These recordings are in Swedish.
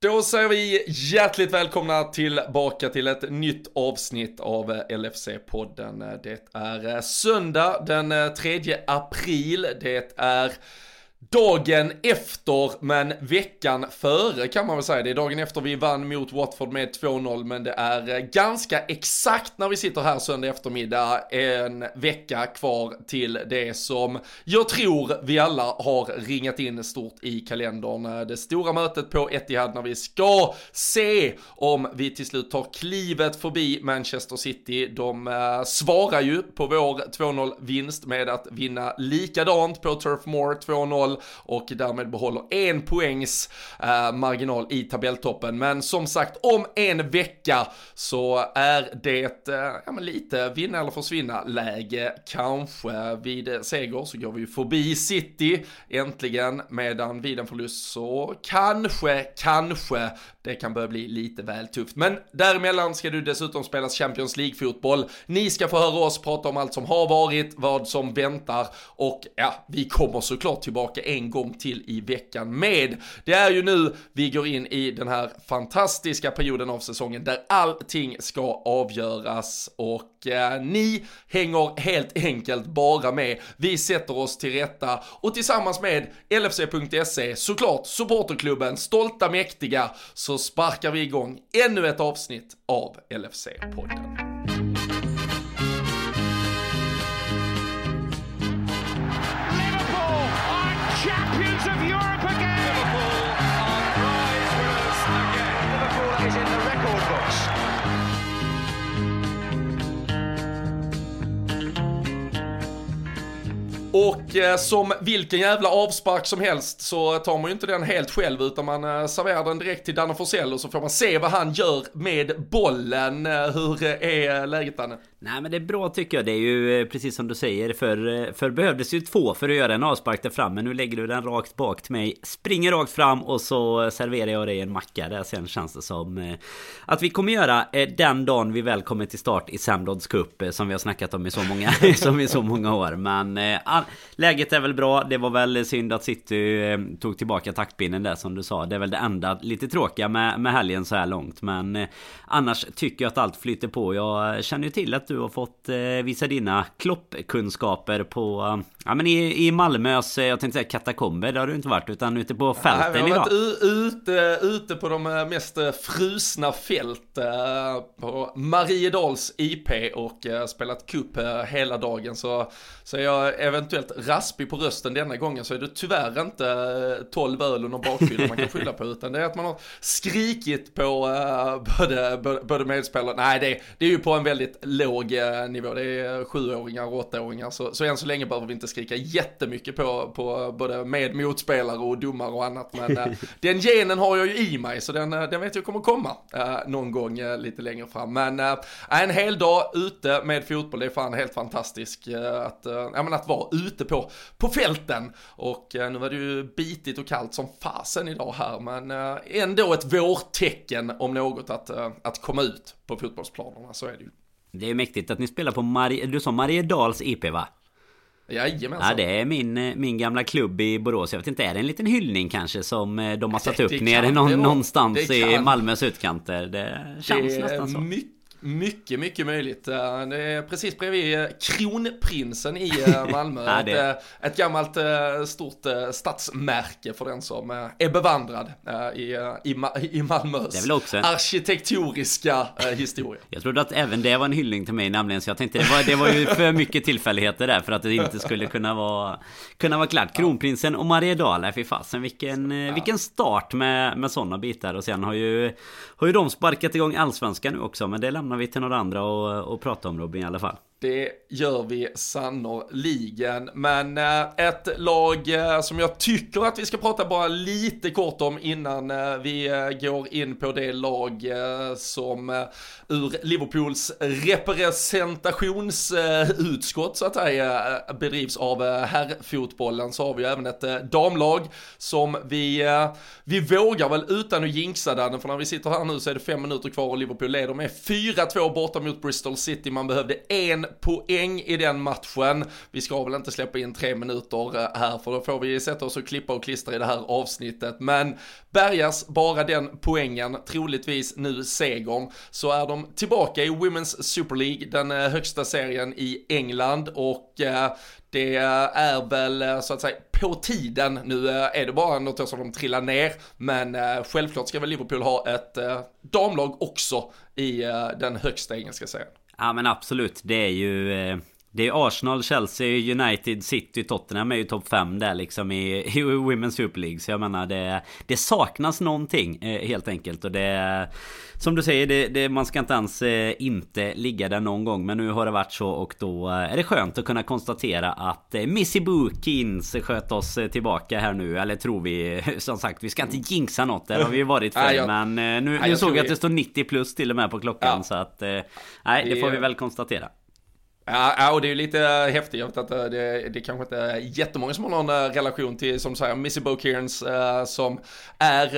Då säger vi hjärtligt välkomna tillbaka till ett nytt avsnitt av LFC-podden. Det är söndag den 3 april. Det är dagen efter, men veckan före kan man väl säga. Det är dagen efter vi vann mot Watford med 2-0, men det är eh, ganska exakt när vi sitter här söndag eftermiddag, en vecka kvar till det som jag tror vi alla har ringat in stort i kalendern. Eh, det stora mötet på Etihad när vi ska se om vi till slut tar klivet förbi Manchester City. De äh, svarar ju på vår 2-0 vinst med att vinna likadant på Turf Moor 2-0 och därmed behåller en poängs eh, marginal i tabelltoppen. Men som sagt, om en vecka så är det eh, ja, men lite vinna eller försvinna läge kanske. Vid seger så går vi förbi City äntligen, medan vid en förlust så kanske, kanske det kan börja bli lite väl tufft. Men däremellan ska du dessutom spelas Champions League-fotboll. Ni ska få höra oss prata om allt som har varit, vad som väntar och ja, vi kommer såklart tillbaka en gång till i veckan med. Det är ju nu vi går in i den här fantastiska perioden av säsongen där allting ska avgöras och eh, ni hänger helt enkelt bara med. Vi sätter oss till rätta och tillsammans med LFC.se, såklart supporterklubben, stolta mäktiga, så sparkar vi igång ännu ett avsnitt av LFC-podden. Eh, som vilken jävla avspark som helst så tar man ju inte den helt själv utan man eh, serverar den direkt till Danne Forsell och så får man se vad han gör med bollen. Eh, hur är läget Danne? Nej men det är bra tycker jag. Det är ju eh, precis som du säger. För, eh, för behövdes ju två för att göra en avspark där fram. Men nu lägger du den rakt bak till mig. Springer rakt fram och så serverar jag dig en macka. Där sen känns det som eh, att vi kommer göra den dagen vi väl kommer till start i Samdods Cup. Som vi har snackat om i så många, som i så många år. Men läget är väl bra. Det var väl synd att City tog tillbaka taktpinnen där som du sa. Det är väl det enda lite tråkiga med, med helgen så här långt. Men annars tycker jag att allt flyter på. Jag känner ju till att du har fått eh, visa dina kloppkunskaper på eh, Ja men i, i Malmös, eh, jag tänkte säga katakomber, det har du inte varit utan ute på fälten Nej, vi har varit ute, ute på de mest frusna fält på Mariedals IP och spelat kupp hela dagen. Så, så är jag eventuellt raspig på rösten denna gången så är det tyvärr inte 12 öl och någon bakfylla man kan skylla på utan det är att man har skrikit på både, både medspelare, nej det, det är ju på en väldigt låg nivå. Det är sjuåringar och åttaåringar. Så, så än så länge behöver vi inte skrika jättemycket på, på både med motspelare och domare och annat. Men äh, den genen har jag ju i mig så den, den vet jag kommer komma äh, någon gång lite längre fram. Men en hel dag ute med fotboll, det är fan helt fantastiskt att, ja, att vara ute på, på fälten. Och nu var det ju bitigt och kallt som fasen idag här, men ändå ett vårtecken om något att, att komma ut på fotbollsplanerna, så är det ju. Det är mäktigt att ni spelar på Marie, du sa Mariedals IP va? Jajamensan. Ja, det är min, eh, min gamla klubb i Borås. Jag vet inte, är det en liten hyllning kanske som eh, de har satt upp nere någon, någonstans i Malmös utkanter? Det känns det nästan så. Mycket mycket, mycket möjligt. Det är precis bredvid Kronprinsen i eh, Malmö. ja, det... ett, eh, ett gammalt eh, stort stadsmärke för den som är bevandrad i, i, i Malmös det är väl också en... arkitektoniska historia. Jag trodde att även det var en hyllning till mig nämligen, så jag tänkte det var, det var ju för mycket tillfälligheter där för att det inte skulle kunna vara, kunna vara klart. Kronprinsen och Mariedal, fy fasen vilken, ja. vilken start med, med sådana bitar. Och sen har ju, har ju de sparkat igång allsvenskan nu också, men det lämnar vi till några andra och, och prata om Robin i alla fall. Det gör vi sannoliken. Men eh, ett lag eh, som jag tycker att vi ska prata bara lite kort om innan eh, vi går in på det lag som ur Liverpools representationsutskott så att säga bedrivs av herrfotbollen så har vi även ett damlag som vi, vi vågar väl utan att jinxa den för när vi sitter här nu så är det fem minuter kvar och Liverpool leder med 4-2 borta mot Bristol City. Man behövde en poäng i den matchen. Vi ska väl inte släppa in tre minuter eh, här för då får vi sätta oss och klippa och klistra i det här avsnittet. Men bärgas bara den poängen, troligtvis nu segern, så är de tillbaka i Women's Super League, den eh, högsta serien i England och eh, det är väl så att säga på tiden. Nu är det bara något år som de trillar ner, men självklart ska väl Liverpool ha ett damlag också i den högsta engelska serien. Ja men absolut, det är ju eh, det är Arsenal, Chelsea, United, City, Tottenham är ju topp 5 där liksom i, i Women's Super League. Så jag menar det, det saknas någonting eh, helt enkelt. Och det som du säger, det, det, man ska inte ens eh, inte ligga där någon gång. Men nu har det varit så och då eh, är det skönt att kunna konstatera att Missy Bookins sköt oss tillbaka här nu. Eller tror vi, som sagt, vi ska inte jinxa något. Där har vi varit för. men nu, nu såg jag att det står 90 plus till och med på klockan. Ja. Så att, nej, det får vi väl konstatera. Ja, och det är ju lite eh, häftigt. Jag vet att eh, det, det kanske inte är jättemånga som har någon eh, relation till, som säger, Missy Bokearns som är,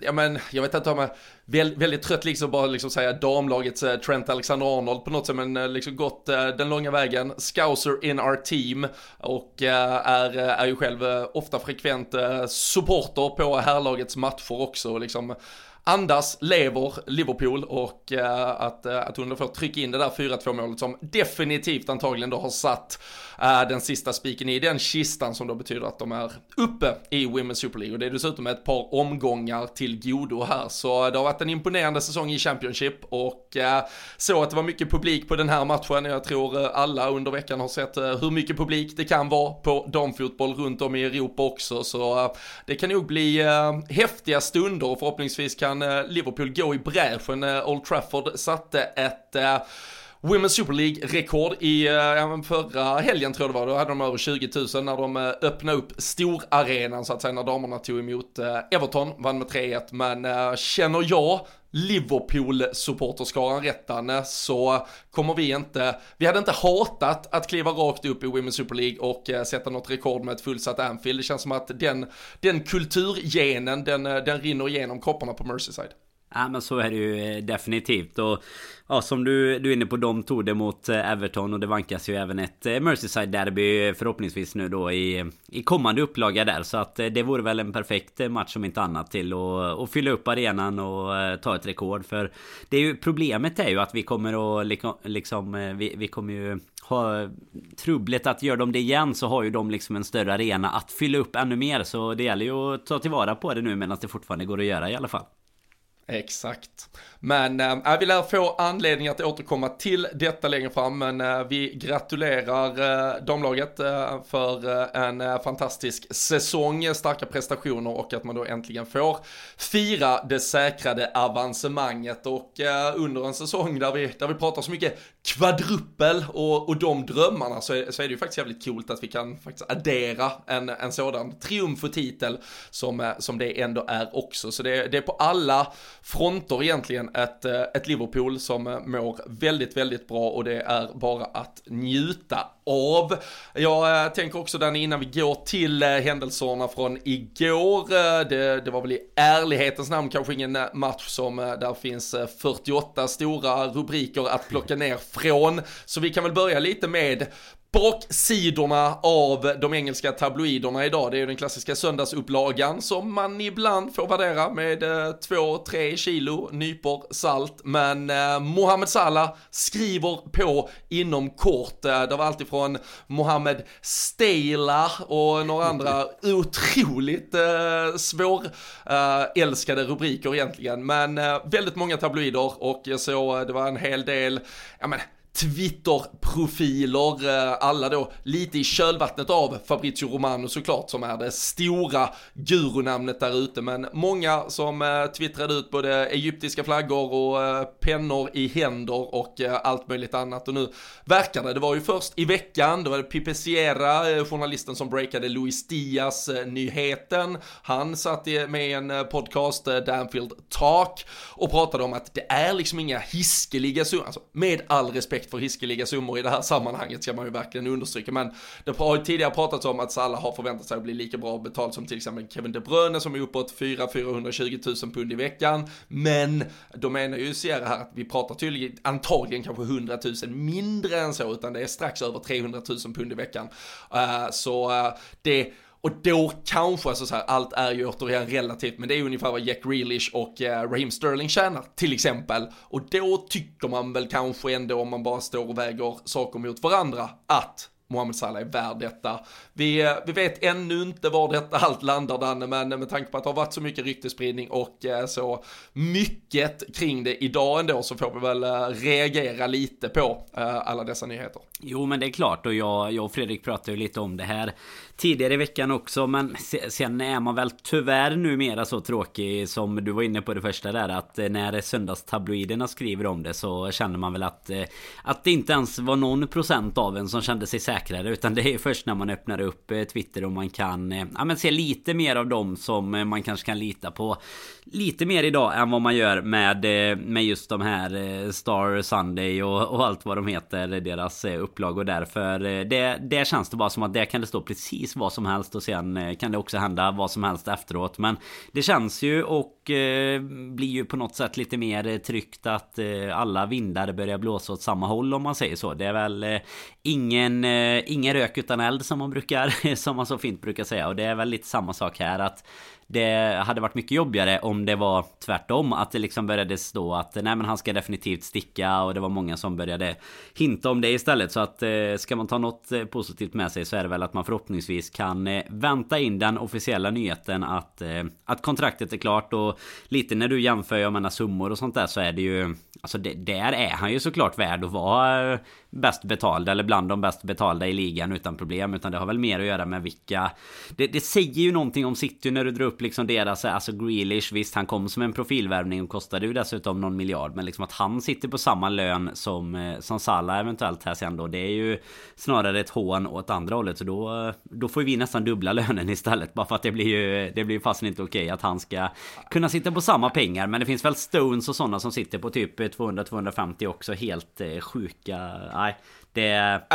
ja men, jag vet inte om jag väldigt, väldigt trött liksom bara liksom säga damlagets Trent Alexander-Arnold på något sätt, men liksom gått den långa vägen. Scouser in our team och är, är ju själv ofta frekvent supporter på herrlagets matcher också. Liksom andas, lever Liverpool och eh, att, uh, att hon får trycka in det där 4-2 målet som definitivt antagligen då har satt eh, den sista spiken i den kistan som då betyder att de är uppe i Women's Super League. Och det är dessutom ett par omgångar till godo här. Så det har varit en imponerande säsong i Championship och eh, så att det var mycket publik på den här matchen. Jag tror eh, alla under veckan har sett hur mycket publik det kan vara på damfotboll runt om i Europa också. Så det kan nog bli häftiga stunder och förhoppningsvis kan innan eh, Liverpool gå i bräschen. Eh, Old Trafford satte ett eh, Women's Super League-rekord i förra helgen tror jag det var, då hade de över 20 000 när de öppnade upp storarenan så att säga när damerna tog emot Everton, vann med 3-1 men känner jag Liverpool-supporterskaran rätt Danne, så kommer vi inte, vi hade inte hatat att kliva rakt upp i Women's Super League och eh, sätta något rekord med ett fullsatt Anfield. Det känns som att den, den kulturgenen, den, eh, den rinner igenom kropparna på Merseyside. Ja men så är det ju eh, definitivt och Ja som du, du är inne på, de tog det mot eh, Everton och det vankas ju även ett eh, Merseyside derby förhoppningsvis nu då i, i kommande upplaga där. Så att det vore väl en perfekt match om inte annat till att, att fylla upp arenan och ta ett rekord. För det är ju, problemet är ju att vi kommer att liksom, liksom vi, vi kommer ju ha trubblet att gör de det igen så har ju de liksom en större arena att fylla upp ännu mer. Så det gäller ju att ta tillvara på det nu medan det fortfarande går att göra i alla fall. Exakt. Men eh, äh, vi lär få anledning att återkomma till detta längre fram, men äh, vi gratulerar äh, damlaget äh, för äh, en äh, fantastisk säsong, starka prestationer och att man då äntligen får fira det säkrade avancemanget och under en säsong där vi, där vi pratar så mycket kvadruppel och, och de drömmarna så är, så är det ju faktiskt jävligt coolt att vi kan faktiskt addera en, en sådan triumf och titel som, som det ändå är också. Så det, det är på alla fronter egentligen ett, eh, ett Liverpool som eh, mår väldigt, väldigt bra och det är bara att njuta av. Jag eh, tänker också där innan vi går till händelserna från igår. Det, det, var väl i ärlighetens namn kanske ingen match som där finns 48 stora rubriker att plocka ner från. Så vi kan väl börja lite med baksidorna av de engelska tabloiderna idag. Det är ju den klassiska söndagsupplagan som man ibland får värdera med 2-3 eh, kilo nypor salt. Men eh, Mohamed Salah skriver på inom kort. Eh, det var alltifrån Mohamed Stela och några andra otroligt eh, svår eh, älskade rubriker egentligen. Men eh, väldigt många tabloider och jag såg eh, det var en hel del, ja men Twitter-profiler, eh, alla då lite i kölvattnet av Fabrizio Romano såklart som är det stora gurunamnet där ute. Men många som eh, twittrade ut både egyptiska flaggor och eh, pennor i händer och allt möjligt annat. Och nu verkar det, det var ju först i veckan, då var det Pipe Sierra, journalisten som breakade Luis Diaz nyheten, han satt med i en podcast, Danfield Talk och pratade om att det är liksom inga hiskeliga summor, alltså med all respekt respekt för hiskeliga summor i det här sammanhanget ska man ju verkligen understryka. Men det har ju tidigare pratats om att Salah har förväntat sig att bli lika bra betald som till exempel Kevin De Bruyne som är uppåt 4-420 000 pund i veckan. Men då menar ju Sierra här att vi pratar tydligen antagligen kanske 100 000 mindre än så, utan det är strax över 300 000 pund i veckan. Uh, så uh, det och då kanske, alltså så här, allt är ju återigen relativt, men det är ungefär vad Jack Grealish och eh, Raheem Sterling tjänar, till exempel. Och då tycker man väl kanske ändå, om man bara står och väger saker mot varandra, att Mohamed Salah är värd detta. Vi, eh, vi vet ännu inte var detta allt landar Danne, men eh, med tanke på att det har varit så mycket ryktespridning och eh, så mycket kring det idag ändå så får vi väl reagera lite på alla dessa nyheter. Jo men det är klart och jag, jag och Fredrik pratade ju lite om det här tidigare i veckan också. Men sen är man väl tyvärr numera så tråkig som du var inne på det första där. Att eh, när söndagstabloiderna skriver om det så känner man väl att, eh, att det inte ens var någon procent av en som kände sig säkrare. Utan det är först när man öppnar upp eh, Twitter och man kan ja, men se lite mer av dem som man kanske kan lita på. Lite mer idag än vad man gör med, eh, med just de här eh, Star Sunday och, och allt vad de heter. Deras eh, upplagor där För det, det känns det bara som att det kan det stå precis vad som helst och sen kan det också hända vad som helst efteråt. Men det känns ju och eh, blir ju på något sätt lite mer tryckt att eh, alla vindar börjar blåsa åt samma håll om man säger så. Det är väl eh, ingen, eh, ingen rök utan eld som man brukar, som man så fint brukar säga. Och det är väl lite samma sak här att det hade varit mycket jobbigare om det var tvärtom. Att det liksom började stå att nej men han ska definitivt sticka och det var många som började hinta om det istället. Så att eh, ska man ta något positivt med sig så är det väl att man förhoppningsvis kan eh, vänta in den officiella nyheten att, att kontraktet är klart. Och lite när du jämför, jag menar summor och sånt där så är det ju Alltså det, där är han ju såklart värd att vara eh, bäst betalda eller bland de bäst betalda i ligan utan problem. Utan det har väl mer att göra med vilka... Det, det säger ju någonting om City när du drar upp liksom deras... Alltså Grealish, visst han kom som en profilvärvning och kostade ju dessutom någon miljard. Men liksom att han sitter på samma lön som, eh, som Salah eventuellt här sen då. Det är ju snarare ett hån åt andra hållet. Så då, då får vi nästan dubbla lönen istället. Bara för att det blir ju... Det blir fasen inte okej att han ska kunna sitta på samma pengar. Men det finns väl Stones och sådana som sitter på typ 200-250 också helt eh, sjuka. Nej,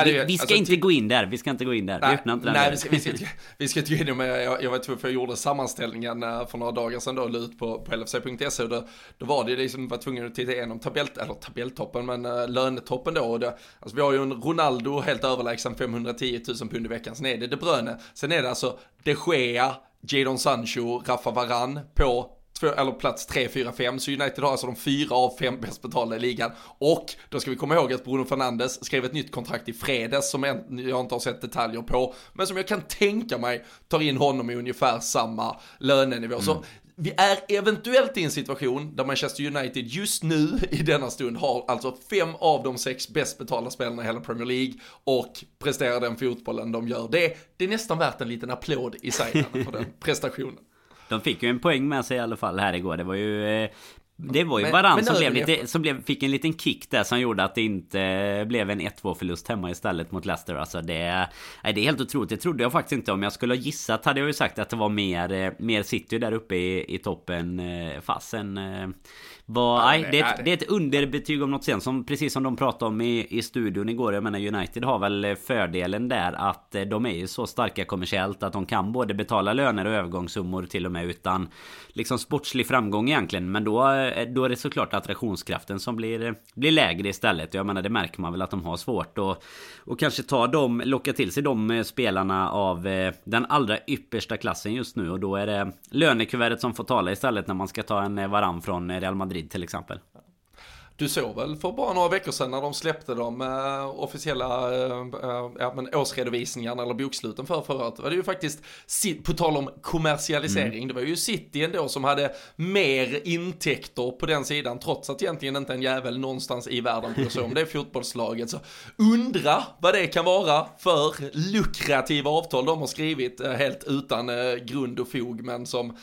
det, det, vi, ska alltså, inte gå in där, vi ska inte gå in där. Nej, vi öppnar inte den nej, vi ska, vi, ska, vi ska inte gå in med, jag, jag vet för jag gjorde sammanställningen eh, för några dagar sedan då, la ut på, på LFC.se och då, då var det liksom, var tvungen att titta igenom tabell, eller tabelltoppen, men uh, lönetoppen då. Och det, alltså vi har ju en Ronaldo helt överlägsen 510 000 pund i veckan, sen är det De Bruyne, sen är det alltså De Gea, Jadon Sancho, Rafa Varan på eller plats 3, 4, 5. Så United har alltså de fyra av fem bäst betalda i ligan. Och då ska vi komma ihåg att Bruno Fernandes skrev ett nytt kontrakt i fredags som jag inte har sett detaljer på. Men som jag kan tänka mig tar in honom i ungefär samma lönenivå. Mm. Så vi är eventuellt i en situation där Manchester United just nu i denna stund har alltså fem av de sex bäst betalda spelarna i hela Premier League och presterar den fotbollen de gör. Det, det är nästan värt en liten applåd i sig för den prestationen. De fick ju en poäng med sig i alla fall här igår. Det var ju eh, det var ju men, varann men som, blev lite, som blev, fick en liten kick där som gjorde att det inte blev en 1-2 förlust hemma istället mot Leicester. Alltså det, nej, det är helt otroligt. Det trodde jag faktiskt inte. Om jag skulle ha gissat hade jag ju sagt att det var mer, eh, mer City där uppe i, i toppen. Eh, Fasen var, ja, nej, det, är ett, det är ett underbetyg om något sen. Som, precis som de pratade om i, i studion igår. Jag menar United har väl fördelen där att eh, de är ju så starka kommersiellt att de kan både betala löner och övergångssummor till och med utan liksom sportslig framgång egentligen. Men då, eh, då är det såklart attraktionskraften som blir, blir lägre istället. Jag menar det märker man väl att de har svårt att och kanske ta dem, locka till sig de eh, spelarna av den allra yppersta klassen just nu. Och då är det lönekuvertet som får tala istället när man ska ta en varann från Real Madrid Madrid till exempel. Du såg väl för bara några veckor sedan när de släppte de uh, officiella uh, uh, men årsredovisningarna eller boksluten för förra året. Det var det ju faktiskt, på tal om kommersialisering, mm. det var ju City ändå som hade mer intäkter på den sidan trots att egentligen inte en jävel någonstans i världen bryr sig om det fotbollslaget. Så undra vad det kan vara för lukrativa avtal de har skrivit helt utan grund och fog men som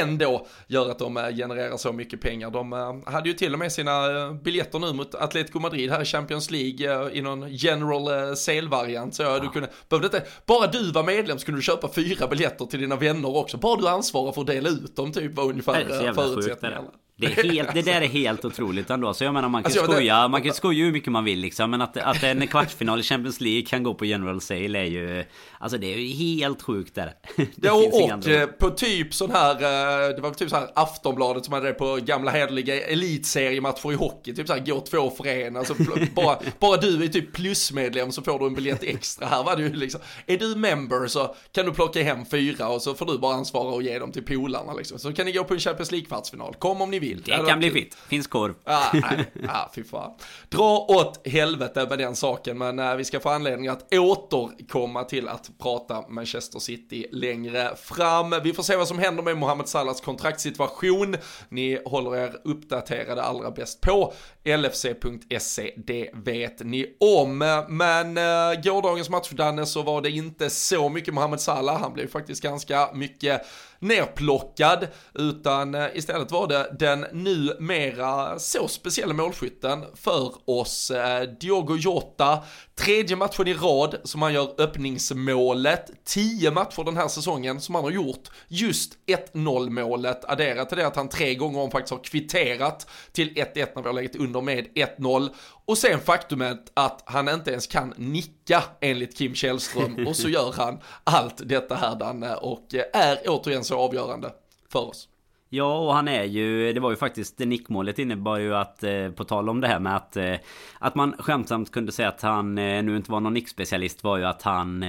ändå gör att de genererar så mycket pengar. De hade ju till och med sina biljetter nu mot Atletico Madrid här i Champions League eh, i någon general eh, sale-variant. Så ja. du kunde, behövde inte, bara du var medlem så kunde du köpa fyra biljetter till dina vänner också. Bara du ansvarar för att dela ut dem typ var ungefär förutsättningarna. Det, är helt, det där är helt otroligt ändå. Så jag menar man kan alltså, skoja, man kan skoja hur mycket man vill liksom. Men att, att en kvartsfinal i Champions League kan gå på General Sale är ju... Alltså det är ju helt sjukt där. Det ja, och, och eh, på typ sån här, eh, det var typ så här Aftonbladet som hade det på gamla hederliga elitseriematcher i hockey. Typ så här, gå två för en. Alltså, bara, bara du är typ plusmedlem så får du en biljett extra. Här var det ju liksom, är du member så kan du plocka hem fyra och så får du bara ansvara och ge dem till polarna liksom. Så kan ni gå på en Champions League-kvartsfinal. Kom om ni vill. Det, det kan bli fint. Finns korv. Ah, nej, ah, fy fan. Dra åt helvete med den saken, men uh, vi ska få anledning att återkomma till att prata Manchester City längre fram. Vi får se vad som händer med Mohamed Salahs kontraktssituation. Ni håller er uppdaterade allra bäst på LFC.se, det vet ni om. Men uh, gårdagens match, Danne, så var det inte så mycket Mohamed Salah. Han blev faktiskt ganska mycket nerplockad, utan eh, istället var det den numera så speciella målskytten för oss, eh, Diogo Jota, tredje matchen i rad som han gör öppningsmålet, tio matcher den här säsongen som han har gjort. Just 1-0 målet, adderat till det att han tre gånger om faktiskt har kvitterat till 1-1 när vi har legat under med 1-0 och sen faktumet att han inte ens kan nicka enligt Kim Källström. Och så gör han allt detta här Danne. Och eh, är återigen så avgörande för oss. Ja, och han är ju... Det var ju faktiskt... Nickmålet innebar ju att... Eh, på tal om det här med att... Eh, att man skämtsamt kunde säga att han eh, nu inte var någon nickspecialist var ju att han...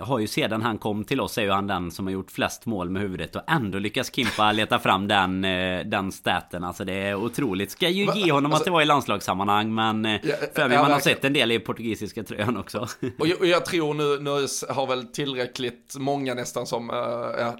Har ju sedan han kom till oss är ju han den som har gjort flest mål med huvudet och ändå lyckas Kimpa leta fram den... Den staten. Alltså det är otroligt. Ska ju ge honom alltså, att det var i landslagssammanhang men... Ja, för mig man har sett en del i portugisiska tröjan också. Och jag, och jag tror nu, nu har väl tillräckligt många nästan som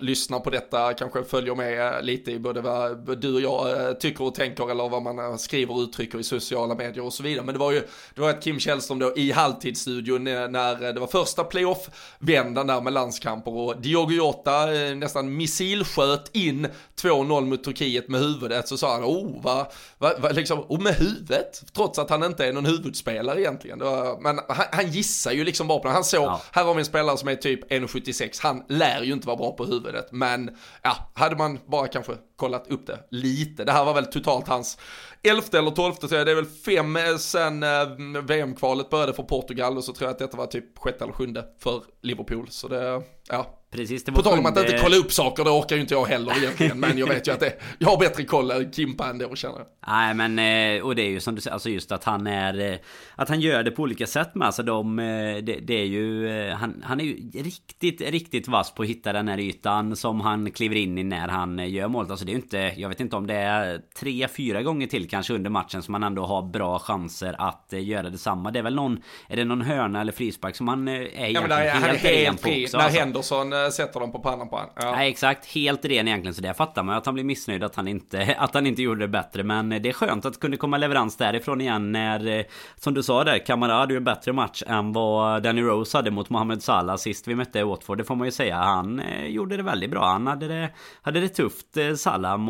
lyssnar på detta kanske följer med lite i både vad du och jag eh, tycker och tänker eller vad man eh, skriver och uttrycker i sociala medier och så vidare. Men det var ju, det var ett Kim Källström då i halvtidsstudion eh, när det var första playoff-vändan där med landskamper och Diogo Jota nästan missielsköt in 2-0 mot Turkiet med huvudet så sa han oh vad, vad, vad liksom, oh med huvudet, trots att han inte är någon huvudspelare egentligen. Var, men han, han gissar ju liksom bara på det. Han såg, ja. här har vi en spelare som är typ 1,76, han lär ju inte vara bra på huvudet, men ja, hade man bara kanske kollat upp det lite. Det här var väl totalt hans elfte eller tolfte, så det är väl fem eh, sen eh, VM-kvalet började för Portugal och så tror jag att detta var typ sjätte eller sjunde för Liverpool. Så det, ja, Precis, det var På tal om att inte kolla upp saker, det orkar ju inte jag heller egentligen. men jag vet ju att det, jag har bättre koll än Kimpa ändå känner jag. Nej men, eh, och det är ju som du säger, alltså just att han är... Eh, att han gör det på olika sätt med. Alltså de, eh, det, det är ju... Han, han är ju riktigt, riktigt vass på att hitta den här ytan som han kliver in i när han gör målet. Alltså det är ju inte... Jag vet inte om det är tre, fyra gånger till kanske under matchen som han ändå har bra chanser att göra detsamma. Det är väl någon... Är det någon hörna eller frispark som han är ja, men där, helt, helt ren på också? När alltså. Henderson Eh, sätter dem på pannan på honom. Ja. Nej, exakt. Helt ren egentligen. Så det fattar man att han blir missnöjd att han inte, att han inte gjorde det bättre. Men eh, det är skönt att det kunde komma leverans därifrån igen när, eh, som du sa där, Kamara hade ju en bättre match än vad Danny Rose hade mot Mohamed Salah sist vi mötte Watford. Det får man ju säga. Han gjorde det väldigt bra. Han hade det, hade det tufft, Salah,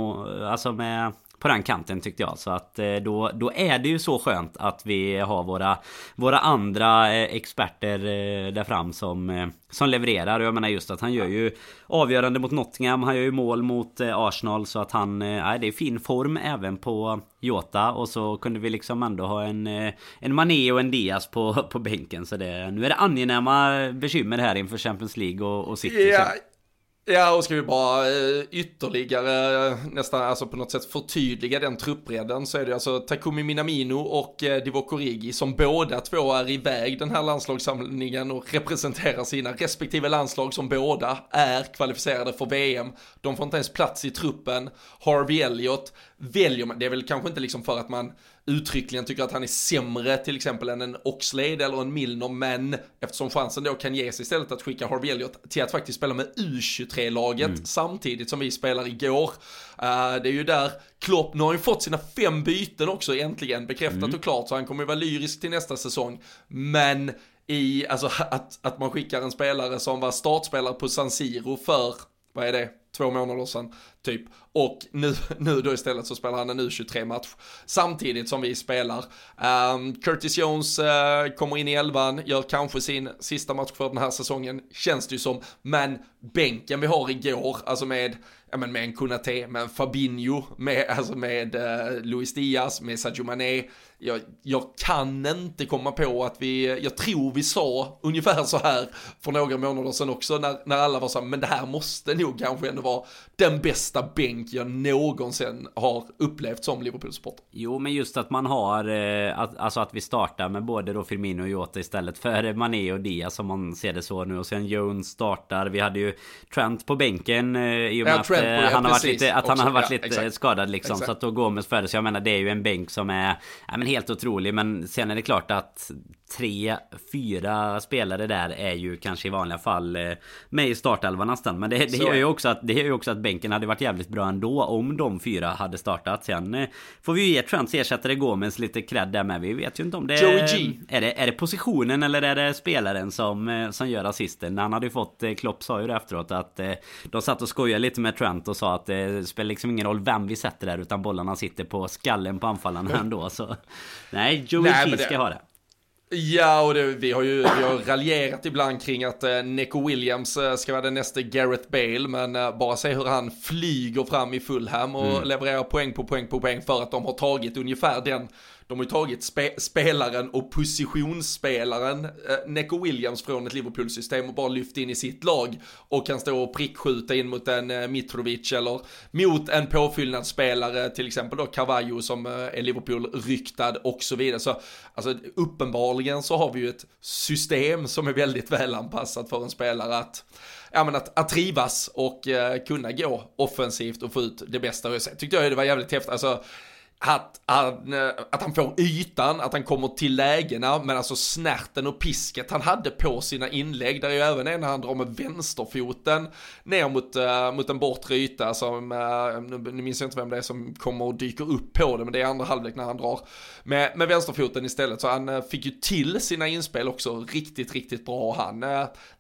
alltså med på den kanten tyckte jag. Så att eh, då, då är det ju så skönt att vi har våra, våra andra eh, experter eh, där fram som, som levererar. Och jag menar just att han gör ju avgörande mot Nottingham. Han gör ju mål mot Arsenal. Så att han, nej det är fin form även på Jota. Och så kunde vi liksom ändå ha en, en Mané och en Diaz på, på bänken. Så det, nu är det angenäma bekymmer här inför Champions League och, och City. Yeah. Ja, och ska vi bara eh, ytterligare eh, nästan alltså på något sätt förtydliga den truppbredden så är det alltså Takumi Minamino och eh, Divock Origi som båda två är iväg den här landslagssamlingen och representerar sina respektive landslag som båda är kvalificerade för VM. De får inte ens plats i truppen. Harvey Elliott väljer man, det är väl kanske inte liksom för att man uttryckligen tycker att han är sämre till exempel än en Oxlade eller en Milner, men eftersom chansen då kan ges istället att skicka Harvey Elliott till att faktiskt spela med U23-laget mm. samtidigt som vi spelar igår. Uh, det är ju där Klopp, nu har han ju fått sina fem byten också äntligen bekräftat mm. och klart, så han kommer ju vara lyrisk till nästa säsong. Men i, alltså att, att man skickar en spelare som var startspelare på San Siro för, vad är det, två månader sedan typ. Och nu, nu då istället så spelar han en U23-match samtidigt som vi spelar. Um, Curtis Jones uh, kommer in i elvan, gör kanske sin sista match för den här säsongen, känns det ju som. Men bänken vi har igår, alltså med ja men med en Kunate, med en Fabinho, med, alltså med uh, Luis Diaz, med Sadio Mané, jag, jag, kan inte komma på att vi, jag tror vi sa ungefär så här för några månader sedan också när, när alla var så här, men det här måste nog kanske ändå vara den bästa bänk jag någonsin har upplevt som Liverpool-supporter. Jo, men just att man har, eh, att, alltså att vi startar med både då Firmino och Jota istället för Mané och Diaz som man ser det så nu och sen Jones startar. Vi hade ju Trent på bänken eh, i och med ja, att, eh, han, har varit lite, att han har varit lite exakt. skadad liksom. Exakt. Så att då Gomes föddes. Jag menar det är ju en bänk som är, ja men helt otrolig. Men sen är det klart att tre, fyra spelare där är ju kanske i vanliga fall eh, med i startelvan nästan. Men det, det gör ju också att, det gör ju också att bänken hade varit jävligt bra ändå om de fyra hade startat. Sen eh, får vi ju ge Trents ersättare Gomez lite cred där med. Vi vet ju inte om det är, är det, är det positionen eller är det spelaren som, eh, som gör assisten. Han hade ju fått, Klopp sa ju det efteråt att de satt och skojade lite med Trent och sa att det spelar liksom ingen roll vem vi sätter där utan bollarna sitter på skallen på anfallarna ändå. Så nej, Joey G ska ha det. Ja, och det, vi har ju vi har raljerat ibland kring att eh, Nico Williams eh, ska vara den nästa Gareth Bale, men eh, bara se hur han flyger fram i Fulham och mm. levererar poäng på poäng på poäng för att de har tagit ungefär den de har ju tagit spe spelaren och positionsspelaren eh, Neco Williams från ett Liverpool-system och bara lyft in i sitt lag och kan stå och prickskjuta in mot en eh, Mitrovic eller mot en påfyllnadsspelare, till exempel då Carvalho som eh, är Liverpool-ryktad och så vidare. Så alltså uppenbarligen så har vi ju ett system som är väldigt välanpassat för en spelare att ja, men att, att trivas och eh, kunna gå offensivt och få ut det bästa. Tyckte jag det var jävligt häftigt. Alltså, att han, eh, att han får ytan, att han kommer till lägena, men alltså snärten och pisket han hade på sina inlägg, där är ju även en när han drar med vänsterfoten ner mot, uh, mot en bortre yta som, uh, nu, nu minns jag inte vem det är som kommer och dyker upp på det, men det är andra halvlek när han drar med, med vänsterfoten istället, så han uh, fick ju till sina inspel också riktigt, riktigt bra, han,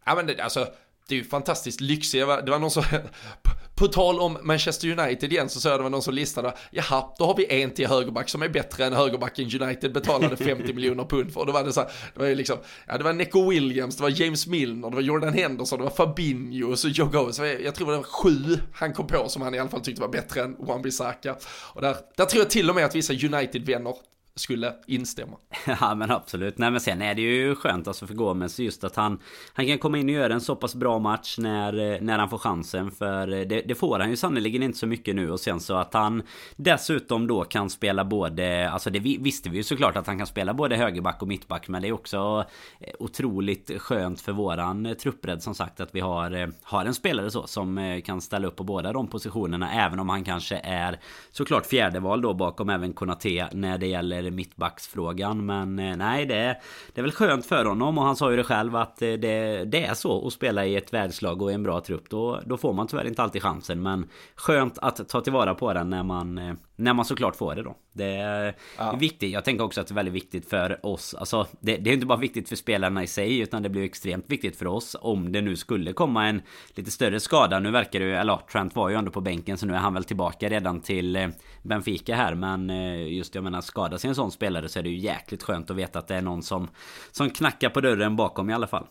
ja men det, alltså, det är ju fantastiskt lyxigt, det var någon som, på tal om Manchester United igen så såg jag det var någon som listade, jaha, då har vi en till högerback som är bättre än högerbacken United betalade 50 miljoner pund för. Och då var det så här, det var ju liksom, ja det var Neco Williams, det var James Milner, det var Jordan Henderson, det var Fabinho och så Joe Gomez. Jag tror det var sju han kom på som han i alla fall tyckte var bättre än Wan-Bissaka. Och där, där tror jag till och med att vissa United-vänner skulle instämma. Ja men absolut. Nej men sen är det ju skönt alltså för Gomes just att han Han kan komma in och göra en så pass bra match när, eh, när han får chansen. För eh, det, det får han ju sannerligen inte så mycket nu. Och sen så att han dessutom då kan spela både Alltså det visste vi ju såklart att han kan spela både högerback och mittback. Men det är också eh, otroligt skönt för våran truppbredd som sagt att vi har, har en spelare så som kan ställa upp på båda de positionerna. Även om han kanske är såklart fjärdeval då bakom även Konate när det gäller mittbacksfrågan. Men eh, nej, det, det är väl skönt för honom. Och han sa ju det själv att eh, det, det är så att spela i ett världslag och i en bra trupp. Då, då får man tyvärr inte alltid chansen. Men skönt att ta tillvara på den när man, eh, när man såklart får det då. Det är ja. viktigt. Jag tänker också att det är väldigt viktigt för oss. Alltså, det, det är inte bara viktigt för spelarna i sig. Utan det blir extremt viktigt för oss. Om det nu skulle komma en lite större skada. Nu verkar det ju, eller Trent var ju ändå på bänken. Så nu är han väl tillbaka redan till Benfica här. Men just jag menar skada sig en sån spelare så är det ju jäkligt skönt att veta att det är någon som, som knackar på dörren bakom i alla fall.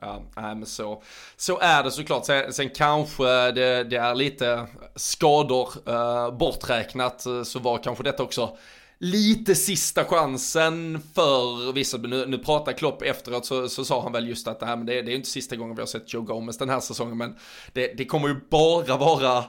Ja, nej, men så, så är det såklart. Sen, sen kanske det, det, är lite skador uh, borträknat eh, så var kanske detta också lite sista chansen för vissa. Nu, nu pratar Klopp efteråt så, så sa han väl just att det, här, men det, det är inte sista gången vi har sett Joe Gomez den här säsongen men det, det kommer ju bara vara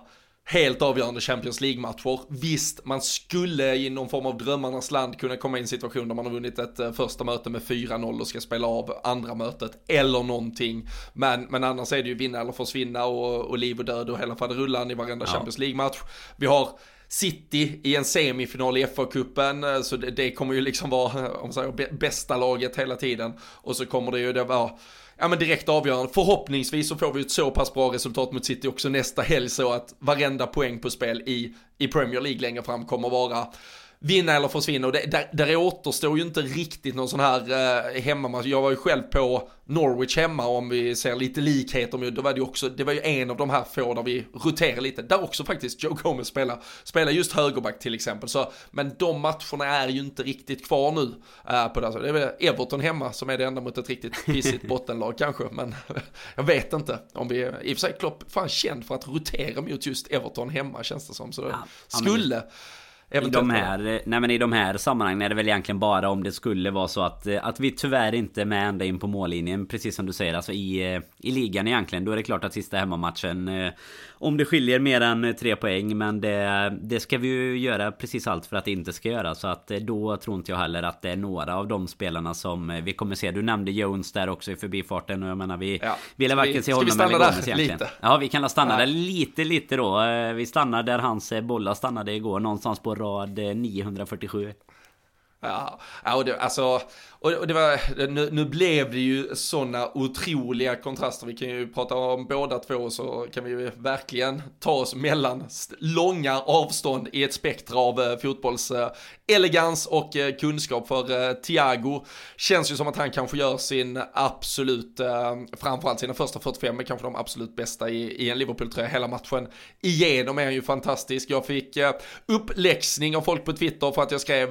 helt avgörande Champions League-matcher. Visst, man skulle i någon form av drömmarnas land kunna komma i en situation där man har vunnit ett uh, första möte med 4-0 och ska spela av andra mötet eller någonting. Men, men annars är det ju vinna eller försvinna och, och liv och död och hela faderullan i varenda ja. Champions League-match. Vi har City i en semifinal i FA-cupen, eh, så det, det, kommer ju liksom vara, om säger, bästa laget hela tiden. Och så kommer det ju det vara ja men direkt avgörande. Förhoppningsvis så får vi ett så pass bra resultat mot City också nästa helg så att varenda poäng på spel i, i Premier League längre fram kommer vara vinna eller försvinna och det, där, där återstår ju inte riktigt någon sån här eh, hemmamatch. Jag var ju själv på Norwich hemma om vi ser lite likheter, då var det ju också, det var ju en av de här få där vi roterar lite, där också faktiskt Joe Gomez spelar, spelar just högerback till exempel. Så, men de matcherna är ju inte riktigt kvar nu. Uh, på det. Så det är väl Everton hemma som är det enda mot ett riktigt pissigt bottenlag kanske, men jag vet inte om vi, i och för sig Klopp fan känd för att rotera mot just Everton hemma känns det som, så det ja, skulle i de, här, nej men I de här sammanhangen är det väl egentligen bara om det skulle vara så att, eh, att vi tyvärr inte är med ända in på mållinjen. Precis som du säger, alltså i, eh, i ligan egentligen. Då är det klart att sista hemmamatchen eh, om det skiljer mer än tre poäng. Men det, det ska vi ju göra precis allt för att det inte ska göra. Så att då tror inte jag heller att det är några av de spelarna som vi kommer se. Du nämnde Jones där också i förbifarten. Och jag menar vi ja. vill varken se honom eller Gomes egentligen. Lite? Ja vi kan stanna ja. där lite lite då. Vi stannar där hans bollar stannade igår. Någonstans på rad 947. Ja, och det, alltså, och det var, nu, nu blev det ju sådana otroliga kontraster. Vi kan ju prata om båda två så kan vi ju verkligen ta oss mellan långa avstånd i ett spektra av eh, fotbollselegans eh, och eh, kunskap. För eh, Thiago känns ju som att han kanske gör sin absolut, eh, framförallt sina första 45, men kanske de absolut bästa i, i en Liverpool-tröja hela matchen. Igenom är han ju fantastisk. Jag fick eh, uppläxning av folk på Twitter för att jag skrev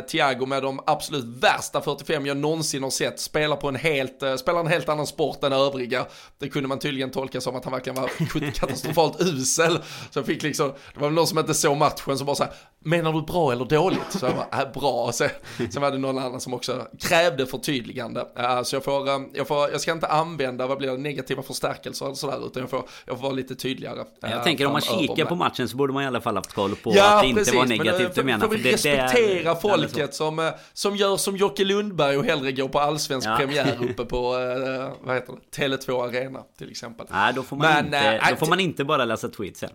Thiago med de absolut värsta 45 45 jag någonsin har sett spela på en helt, uh, spela en helt annan sport än övriga. Det kunde man tydligen tolka som att han verkligen var katastrofalt usel. Så jag fick liksom, det var någon som inte såg matchen som bara så här, menar du bra eller dåligt? Så jag bara, äh, bra. Så, sen var det någon annan som också krävde förtydligande. Uh, så jag får, um, jag får, jag ska inte använda, vad blir det, negativa förstärkelser eller sådär, utan jag får, jag får vara lite tydligare. Jag tänker om man kikar på matchen så borde man i alla fall haft koll på ja, att det inte precis, var negativt. Men, för, för, för vi respektera det, folket som, som gör som Jocke Lund Lundberg och hellre gå på allsvensk ja. premiär uppe på, uh, vad heter det, Tele2 Arena till exempel. Nej, då får man, Men, inte, uh, då får man inte bara läsa tweets sen.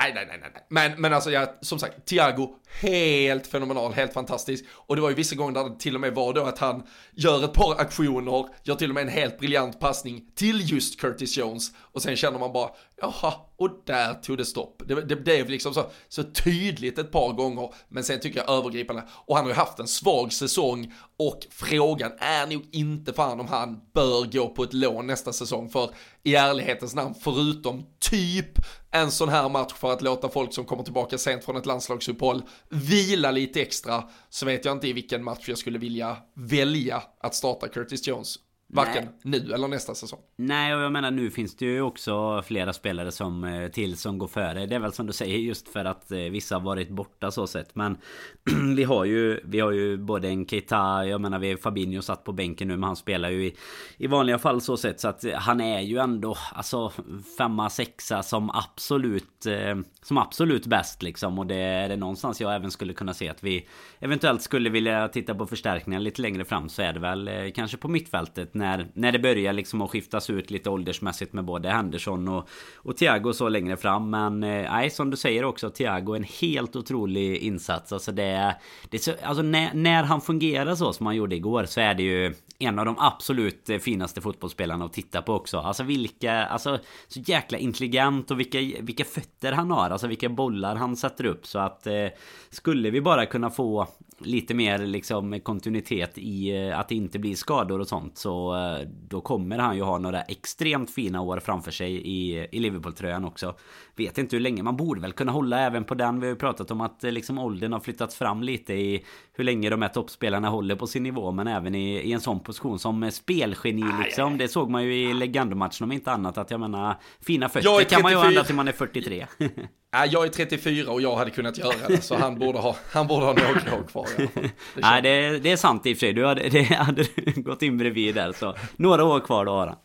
Nej, nej, nej, nej. Men, men alltså, jag, som sagt, Thiago, helt fenomenal, helt fantastisk. Och det var ju vissa gånger där det till och med var då att han gör ett par aktioner, gör till och med en helt briljant passning till just Curtis Jones. Och sen känner man bara, jaha, och där tog det stopp. Det, det blev liksom så, så tydligt ett par gånger, men sen tycker jag övergripande. Och han har ju haft en svag säsong och frågan är nog inte fan om han bör gå på ett lån nästa säsong. För i ärlighetens namn, förutom typ en sån här match för att låta folk som kommer tillbaka sent från ett landslagsuppehåll vila lite extra, så vet jag inte i vilken match jag skulle vilja välja att starta Curtis Jones Varken Nej. nu eller nästa säsong. Nej, och jag menar nu finns det ju också flera spelare som eh, till som går före. Det är väl som du säger just för att eh, vissa har varit borta så sett. Men vi har ju, vi har ju både en Keita, jag menar vi Fabinho satt på bänken nu men han spelar ju i, i vanliga fall så sett. Så att han är ju ändå alltså femma, sexa som absolut, eh, som absolut bäst liksom. Och det är det någonstans jag även skulle kunna se att vi eventuellt skulle vilja titta på förstärkningar lite längre fram så är det väl kanske på mittfältet när, när det börjar liksom att skiftas ut lite åldersmässigt med både Henderson och, och Thiago så längre fram. Men eh, nej, som du säger också, Thiago en helt otrolig insats. Alltså det, det så, alltså när, när han fungerar så som han gjorde igår så är det ju en av de absolut eh, finaste fotbollsspelarna att titta på också. Alltså vilka, alltså så jäkla intelligent och vilka, vilka fötter han har. Alltså vilka bollar han sätter upp. Så att eh, skulle vi bara kunna få lite mer liksom kontinuitet i eh, att det inte blir skador och sånt så eh, då kommer han ju ha några extremt fina år framför sig i, i Liverpool-tröjan också. Vet inte hur länge, man borde väl kunna hålla även på den. Vi har ju pratat om att eh, liksom åldern har flyttats fram lite i hur länge de här toppspelarna håller på sin nivå men även i, i en sån position som spelgeni liksom. Det såg man ju i Legandomatchen om inte annat att jag menar fina fötter kan man ju ha ända till man är 43. Jag är 34 och jag hade kunnat göra det, så han borde ha, han borde ha några år kvar. Det Nej, det, det, är sant i och för sig. Du hade, det hade gått in bredvid där, så några år kvar då har han.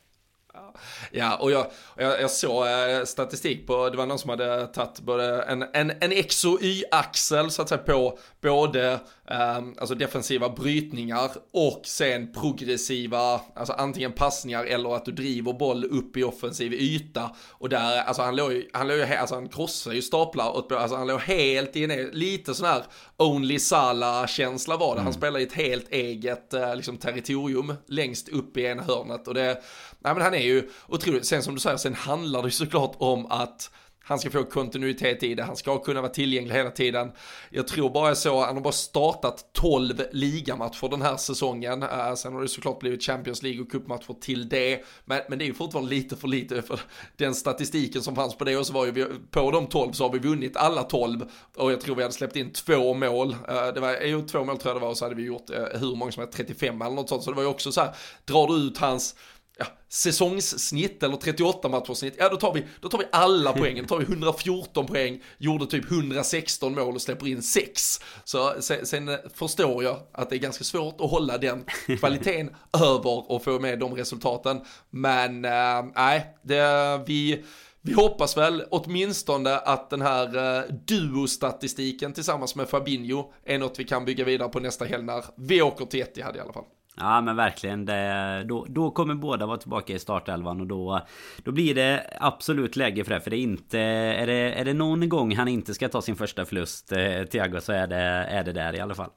Ja, och jag, jag, jag såg eh, statistik på, det var någon som hade tagit både en, en, en X och Y-axel så att säga på både um, alltså defensiva brytningar och sen progressiva, alltså antingen passningar eller att du driver boll upp i offensiv yta. Och där, alltså han låg ju, han låg ju, alltså han krossar ju staplar, åt, alltså han låg helt inne, lite sån här Only Sala-känsla var det. Han mm. spelar i ett helt eget eh, liksom, territorium längst upp i ena hörnet och det, nej men han är ju otroligt, sen som du säger, sen handlar det ju såklart om att han ska få kontinuitet i det, han ska kunna vara tillgänglig hela tiden. Jag tror bara så, han har bara startat 12 ligamatcher den här säsongen. Uh, sen har det såklart blivit Champions League och cupmatcher till det. Men, men det är ju fortfarande lite för lite för den statistiken som fanns på det. Och så var ju vi, på de 12 så har vi vunnit alla 12. Och jag tror vi hade släppt in två mål. Uh, det var eh, ju två mål tror jag det var och så hade vi gjort uh, hur många som helst, 35 eller något sånt. Så det var ju också så här, drar du ut hans ja, säsongssnitt eller 38 matchersnitt, ja då tar vi, då tar vi alla poängen, då tar vi 114 poäng, gjorde typ 116 mål och släpper in 6. Så sen, sen, förstår jag att det är ganska svårt att hålla den kvaliteten över och få med de resultaten. Men äh, nej, det, vi, vi hoppas väl åtminstone att den här uh, duo-statistiken tillsammans med Fabinho är något vi kan bygga vidare på nästa helg när vi åker till Etihad i alla fall. Ja men verkligen. Det, då, då kommer båda vara tillbaka i startelvan och då, då blir det absolut läge för det. För det är inte... Är det, är det någon gång han inte ska ta sin första förlust, eh, Thiago, så är det, är det där i alla fall.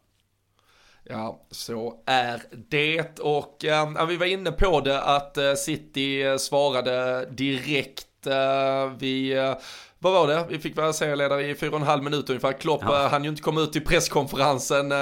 Ja, så är det. Och eh, vi var inne på det att eh, City svarade direkt. Eh, vi eh, vad var det? Vi fick vara serieledare i fyra och en halv minut ungefär. Klopp ja. han ju inte komma ut till presskonferensen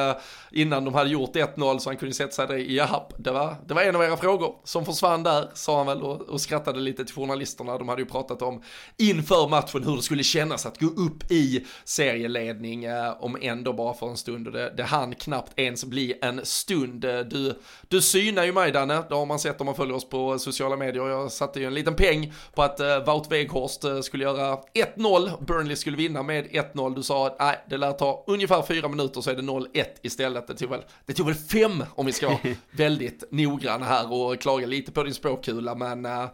innan de hade gjort 1-0 så han kunde sätta sig där i japp, det var, det var en av era frågor som försvann där, sa han väl och, och skrattade lite till journalisterna. De hade ju pratat om inför matchen hur det skulle kännas att gå upp i serieledning eh, om ändå bara för en stund och det, det hann knappt ens bli en stund. Eh, du, du synar ju mig Danne, det har man sett om man följer oss på sociala medier. Jag satte ju en liten peng på att eh, Wout Weghorst eh, skulle göra 1-0, Burnley skulle vinna med 1-0. Du sa att nej, det lär ta ungefär fyra minuter så är det 0-1 istället det tog väl, det tog väl fem om vi ska vara väldigt noggranna här och klaga lite på din språkkula men uh,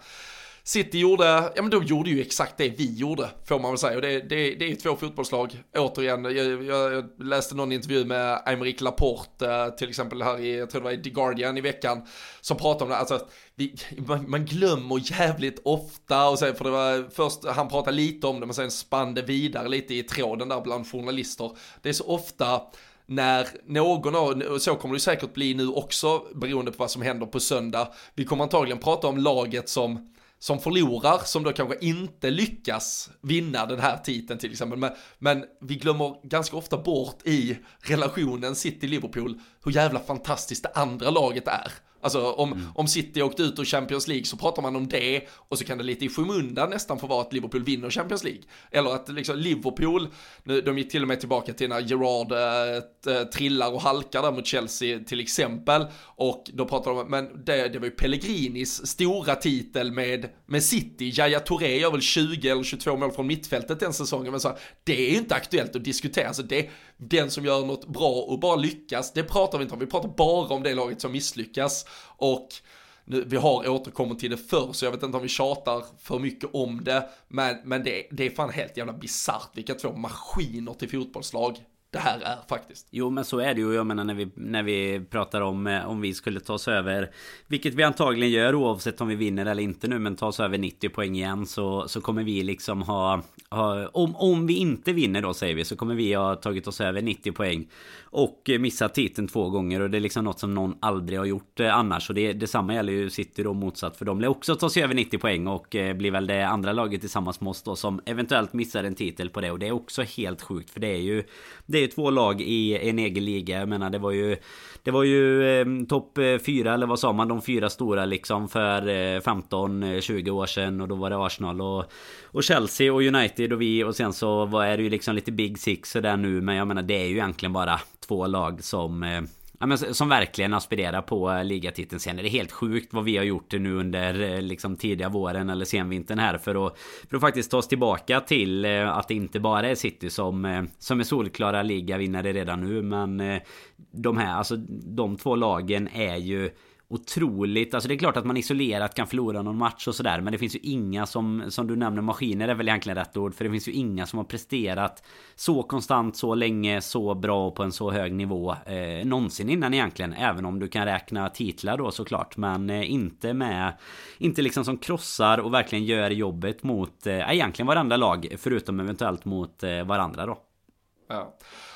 City gjorde, ja men de gjorde ju exakt det vi gjorde, får man väl säga. Och det, det, det är ju två fotbollslag, återigen, jag, jag, läste någon intervju med Aymeric Laporte, eh, till exempel här i, jag tror det var i The Guardian i veckan, som pratade om det, alltså, vi, man, man, glömmer jävligt ofta, och sen, för det var först, han pratade lite om det, men sen spann det vidare lite i tråden där bland journalister. Det är så ofta, när någon av, så kommer det säkert bli nu också beroende på vad som händer på söndag. Vi kommer antagligen prata om laget som som förlorar, som då kanske inte lyckas vinna den här titeln till exempel. Men, men vi glömmer ganska ofta bort i relationen City-Liverpool hur jävla fantastiskt det andra laget är. Alltså om, mm. om City åkte ut ur Champions League så pratar man om det och så kan det lite i skymundan nästan få vara att Liverpool vinner Champions League. Eller att liksom Liverpool, nu, de gick till och med tillbaka till när Gerard äh, trillar och halkar där mot Chelsea till exempel. Och då pratar de om, men det, det var ju Pellegrinis stora titel med, med City. Jaya Touré gör väl 20 eller 22 mål från mittfältet den säsongen. Men så, det är ju inte aktuellt att diskutera. Så det, den som gör något bra och bara lyckas, det pratar vi inte om. Vi pratar bara om det laget som misslyckas. Och nu, vi har återkommit till det förr så jag vet inte om vi tjatar för mycket om det. Men, men det, det är fan helt jävla bisarrt vilka två maskiner till fotbollslag det här är faktiskt. Jo men så är det ju. Jag menar när vi, när vi pratar om eh, om vi skulle ta oss över Vilket vi antagligen gör oavsett om vi vinner eller inte nu Men ta oss över 90 poäng igen så, så kommer vi liksom ha, ha om, om vi inte vinner då säger vi så kommer vi ha tagit oss över 90 poäng Och missat titeln två gånger och det är liksom något som någon aldrig har gjort eh, annars Och det, detsamma gäller ju City då motsatt för de lär också ta sig över 90 poäng Och eh, blir väl det andra laget tillsammans med oss då som eventuellt missar en titel på det Och det är också helt sjukt för det är ju det är ju två lag i en egen liga. Jag menar det var ju Det var ju eh, topp eh, fyra eller vad sa man? De fyra stora liksom för eh, 15-20 eh, år sedan. Och då var det Arsenal och, och Chelsea och United och vi. Och sen så var det ju liksom lite Big Six sådär nu. Men jag menar det är ju egentligen bara två lag som eh, Ja, men som verkligen aspirerar på eh, ligatiteln. Sen är det helt sjukt vad vi har gjort nu under eh, liksom tidiga våren eller senvintern här för att, för att faktiskt ta oss tillbaka till eh, att det inte bara är City som, som är solklara ligavinnare redan nu. Men de här, alltså de två lagen är ju otroligt. Alltså det är klart att man isolerat kan förlora någon match och sådär. Men det finns ju inga som, som du nämner, maskiner är väl egentligen rätt ord. För det finns ju inga som har presterat så konstant, så länge, så bra och på en så hög nivå. Eh, någonsin innan egentligen. Även om du kan räkna titlar då såklart. Men eh, inte med, inte liksom som krossar och verkligen gör jobbet mot eh, egentligen varandra lag. Förutom eventuellt mot eh, varandra då. Ja.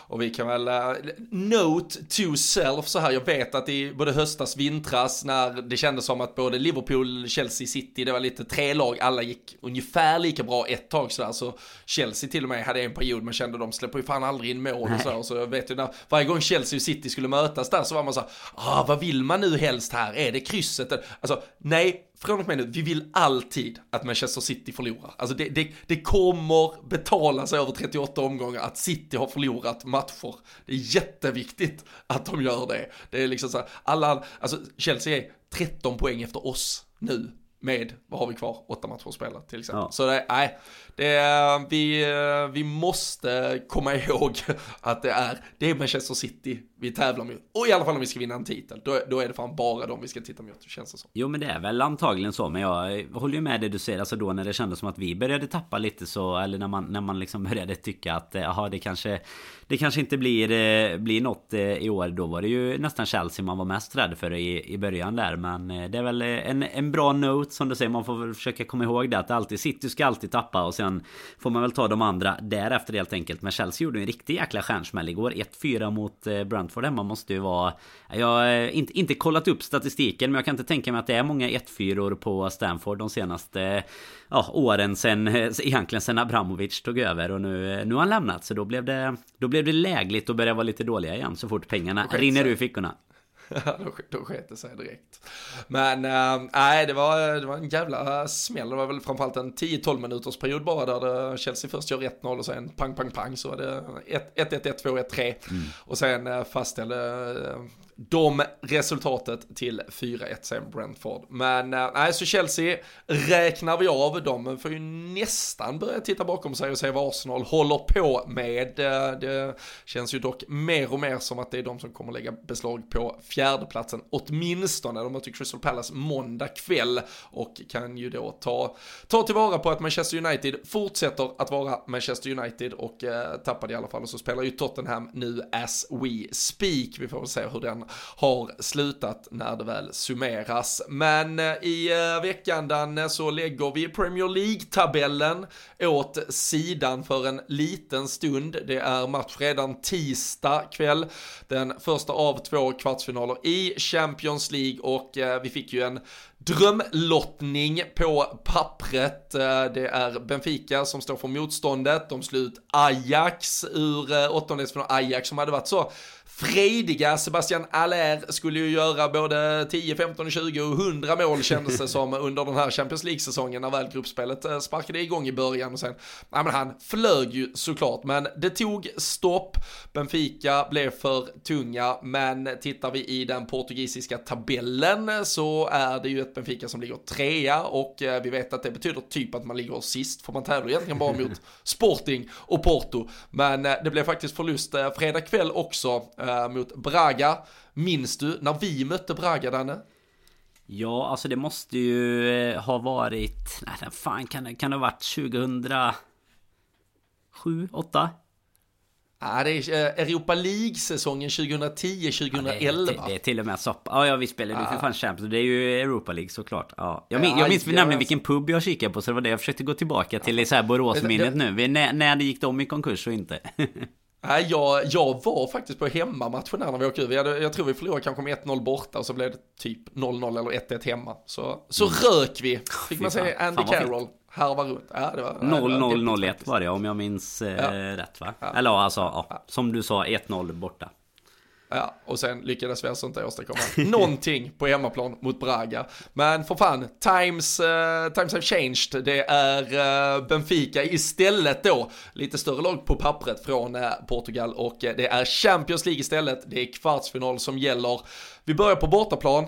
Och vi kan väl, uh, note to self så här, jag vet att i både höstas, vintras, när det kändes som att både Liverpool, Chelsea, City, det var lite tre lag, alla gick ungefär lika bra ett tag sådär, så Chelsea till och med hade en period man kände de släpper ju fan aldrig in mål och så, så jag vet ju när, varje gång Chelsea och City skulle mötas där så var man så här, ah, vad vill man nu helst här? Är det krysset? Alltså, nej, från och med nu, vi vill alltid att Manchester City förlorar. Alltså det, det, det kommer betala sig över 38 omgångar att City har förlorat matcher. Det är jätteviktigt att de gör det. Det är liksom så här, alla, alltså Chelsea är 13 poäng efter oss nu med, vad har vi kvar, åtta matcher att spela till exempel. Ja. Så det, nej, det, vi, vi måste komma ihåg att det är, det är Manchester City vi tävlar mot. Och i alla fall om vi ska vinna en titel, då, då är det fan bara dem vi ska titta mot, känns det som. Jo men det är väl antagligen så, men jag håller ju med det du säger, alltså då när det kändes som att vi började tappa lite så, eller när man, när man liksom började tycka att, jaha det kanske, det kanske inte blir, eh, blir något eh, i år. Då var det ju nästan Chelsea man var mest rädd för i, i början där, men eh, det är väl en, en bra note som du säger, man får väl försöka komma ihåg det att alltid City ska alltid tappa och sen får man väl ta de andra därefter helt enkelt. Men Chelsea gjorde en riktig jäkla stjärnsmäll igår. 1-4 mot Brentford hemma måste ju vara... Jag har inte, inte kollat upp statistiken men jag kan inte tänka mig att det är många 1-4 på Stanford de senaste ja, åren sen egentligen sen Abramovic tog över och nu, nu har han lämnat så då blev det då blev det lägligt att börja vara lite dåliga igen så fort pengarna rinner ur fickorna. Då, då sket det sig direkt. Men äh, nej, det, var, det var en jävla smäll. Det var väl framförallt en 10-12 minuters period bara där Chelsea först gör 1-0 och sen pang, pang, pang så var det 1-1, 1-1, 2-1, 3. Mm. Och sen äh, fastställde äh, de resultatet till 4-1 sen Brentford. Men nej, nej, så Chelsea räknar vi av. De får ju nästan börja titta bakom sig och se vad Arsenal håller på med. Eh, det känns ju dock mer och mer som att det är de som kommer lägga beslag på fjärdeplatsen, åtminstone. De möter Crystal Palace måndag kväll och kan ju då ta, ta tillvara på att Manchester United fortsätter att vara Manchester United och eh, tappade i alla fall. Och så spelar ju Tottenham nu as we speak. Vi får väl se hur den har slutat när det väl summeras. Men eh, i eh, veckan Danne eh, så lägger vi Premier League-tabellen åt sidan för en liten stund. Det är match redan tisdag kväll. Den första av två kvartsfinaler i Champions League och vi fick ju en drömlottning på pappret. Eh, det är Benfica som står för motståndet. De slut Ajax ur eh, åttondelsfinal. Ajax som hade varit så frediga Sebastian Allaire skulle ju göra både 10, 15, 20 och 100 mål kändes det som under den här Champions League-säsongen när väl gruppspelet eh, sparkade igång i början och sen, nej men han flög ju såklart men det tog stopp, Benfica blev för tunga men tittar vi i den portugisiska tabellen så är det ju ett Benfica som ligger trea och eh, vi vet att det betyder typ att man ligger sist för man tävlar egentligen bara mot Sporting och Porto men eh, det blev faktiskt förlust fredag kväll också eh, mot Braga. Minns du när vi mötte Braga, Danne? Ja, alltså det måste ju eh, ha varit... Nej, fan kan det, kan det ha varit 2007, 8? Ja, det är eh, Europa League-säsongen 2010-2011. Ja, det, det, är till och med så. Ja, ja vi spelade ju för fan Champions. Det är ju Europa League såklart. Ja. Jag, min, jag minns ja, nämligen vilken pub jag kikade på. Så det var det jag försökte gå tillbaka till i så här Boråsminnet nu. Vi, när, när det gick de i konkurs och inte. Nej, jag, jag var faktiskt på hemmamatchen när vi åkte. Vi hade, jag tror vi förlorade kanske med 1-0 borta och så blev det typ 0-0 eller 1-1 hemma. Så, så mm. rök vi. Fick man se Andy Carroll harva runt. Ja, det var 0-0-0-1 var det om jag minns eh, ja. rätt va? Ja. Eller alltså, ja, som du sa 1-0 borta. Ja, och sen lyckades vi alltså inte åstadkomma någonting på hemmaplan mot Braga. Men för fan, times, uh, times have changed. Det är uh, Benfica istället då, lite större lag på pappret från uh, Portugal och det är Champions League istället. Det är kvartsfinal som gäller. Vi börjar på bortaplan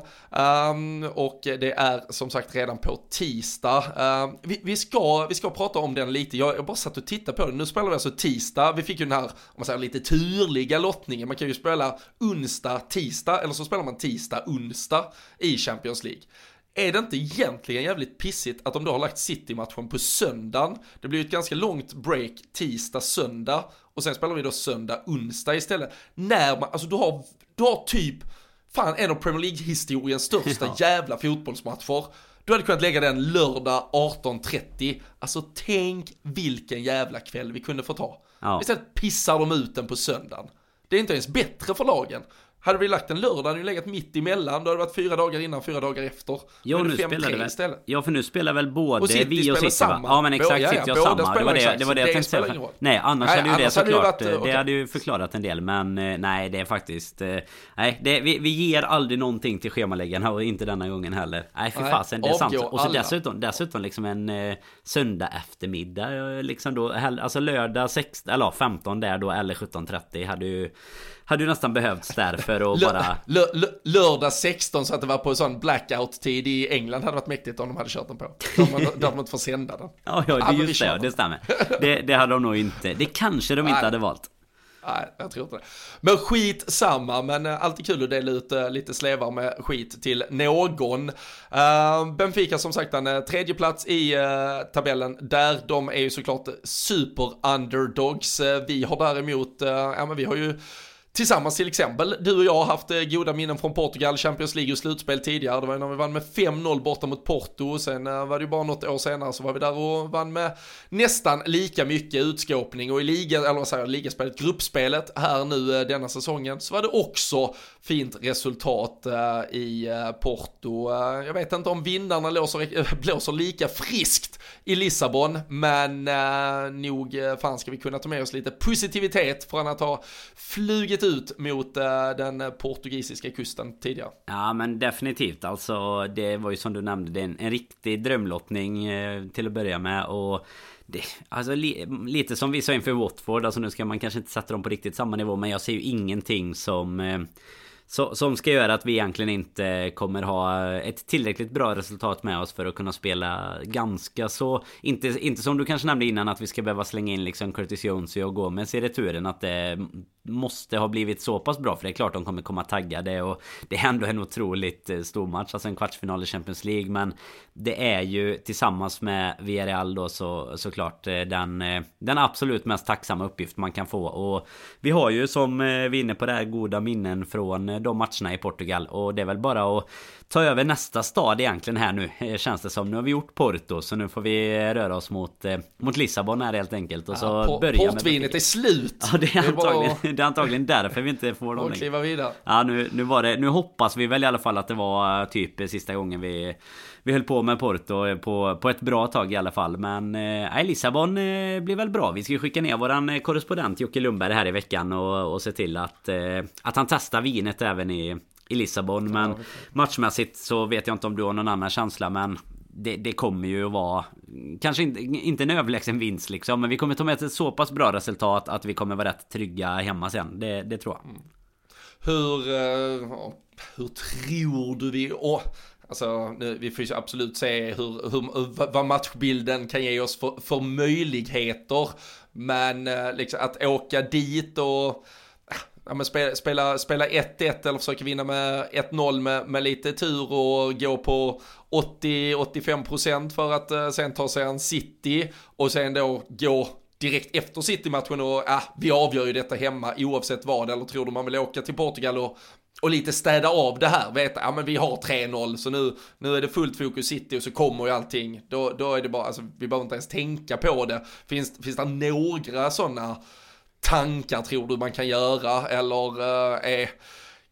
um, och det är som sagt redan på tisdag. Um, vi, vi, ska, vi ska prata om den lite, jag, jag bara satt och tittade på den. Nu spelar vi alltså tisdag, vi fick ju den här, om man säger lite turliga lottningen. Man kan ju spela onsdag, tisdag eller så spelar man tisdag, onsdag i Champions League. Är det inte egentligen jävligt pissigt att de då har lagt City-matchen på söndagen? Det blir ju ett ganska långt break tisdag, söndag och sen spelar vi då söndag, onsdag istället. När man, alltså du har, du har typ fan en av Premier League-historiens största ja. jävla fotbollsmatcher. Du hade kunnat lägga den lördag 18.30. Alltså tänk vilken jävla kväll vi kunde få ta. Ja. Istället pissar de ut den på söndagen. Det är inte ens bättre för lagen. Hade vi lagt en lördag hade vi legat mitt emellan. Då hade det varit fyra dagar innan, fyra dagar efter. Ja, nu spelar det väl, istället. Ja, för nu spelar väl både och vi och City samma. Ja, men exakt. City ja, ja, samma. Det var det, det, var det jag tänkte säga. Nej, annars nej, hade ju det såklart. Hade det, varit, det hade ju förklarat en del. Men eh, nej, det är faktiskt... Eh, nej, det, vi, vi ger aldrig någonting till schemaläggarna och inte denna gången heller. Nej, för fasen. Det är sant. Och så dessutom, dessutom liksom en eh, söndag eftermiddag. Liksom då, alltså lördag 16, eller 15 där då, eller 17.30 hade ju hade ju nästan behövts där för att bara... lördag 16 så att det var på sån blackout-tid i England hade varit mäktigt om de hade kört den på. De hade, de inte fått sända den. Ja, ja, det är just det, det stämmer. Det, det hade de nog inte. Det kanske de inte hade valt. Nej, jag tror inte det. Men skit samma, men eh, alltid kul att dela ut uh, lite slevar med skit till någon. Uh, Benfica som sagt en tredje plats i tabellen där. De är ju såklart super underdogs. vi har däremot, ja men vi har ju Tillsammans till exempel, du och jag har haft eh, goda minnen från Portugal, Champions League och slutspel tidigare. Det var när vi vann med 5-0 borta mot Porto. Sen eh, var det ju bara något år senare så var vi där och vann med nästan lika mycket utskåpning. Och i liga, eller vad säger jag, ligaspelet, gruppspelet här nu eh, denna säsongen så var det också fint resultat i Porto. Jag vet inte om vindarna blåser lika friskt i Lissabon, men eh, nog eh, fan ska vi kunna ta med oss lite positivitet från att ha flugit ut mot eh, den portugisiska kusten tidigare. Ja men definitivt alltså det var ju som du nämnde det är en, en riktig drömlottning eh, till att börja med och det, alltså li, lite som vi sa inför Watford, alltså nu ska man kanske inte sätta dem på riktigt samma nivå men jag ser ju ingenting som eh, så, som ska göra att vi egentligen inte kommer ha ett tillräckligt bra resultat med oss för att kunna spela ganska så... Inte, inte som du kanske nämnde innan att vi ska behöva slänga in liksom Curtis Jones och Gomez i returen. Att det måste ha blivit så pass bra för det är klart de kommer komma taggade och det är ändå en otroligt eh, stor match, alltså en kvartsfinal i Champions League men det är ju tillsammans med Villarreal då så såklart eh, den, eh, den absolut mest tacksamma uppgift man kan få. Och vi har ju som vi är inne på det här goda minnen från de matcherna i Portugal och det är väl bara att ta över nästa stad egentligen här nu Känns det som. Nu har vi gjort Porto så nu får vi röra oss mot, mot Lissabon här helt enkelt och så ja, börja Portvinet är slut! Ja det är antagligen, det är antagligen därför vi inte får dem längre. kliva vidare. Ja nu, nu var det, nu hoppas vi väl i alla fall att det var typ sista gången vi vi höll på med Porto på, på ett bra tag i alla fall. Men eh, Lissabon eh, blir väl bra. Vi ska skicka ner våran eh, korrespondent Jocke Lundberg här i veckan och, och se till att, eh, att han testar vinet även i, i Lissabon. Men matchmässigt så vet jag inte om du har någon annan känsla. Men det, det, kommer ju att vara Kanske inte, inte en överlägsen vinst liksom Men vi kommer ta med ett så pass bra resultat Att vi kommer vara rätt trygga hemma sen Det, det tror jag mm. Hur, uh, hur tror du vi... Oh, alltså, vi får ju absolut se hur, hur, vad matchbilden kan ge oss för, för möjligheter. Men eh, liksom, att åka dit och ja, men spela, spela, spela 1-1 eller försöka vinna med 1-0 med, med lite tur och gå på 80-85% för att uh, sen ta sig en City och sen då gå direkt efter City-matchen och ah, vi avgör ju detta hemma oavsett vad eller tror du man vill åka till Portugal och och lite städa av det här, veta, ja men vi har 3-0 så nu, nu är det fullt fokus City och så kommer ju allting. Då, då är det bara, alltså vi behöver inte ens tänka på det. Finns, finns det några sådana tankar tror du man kan göra eller uh, är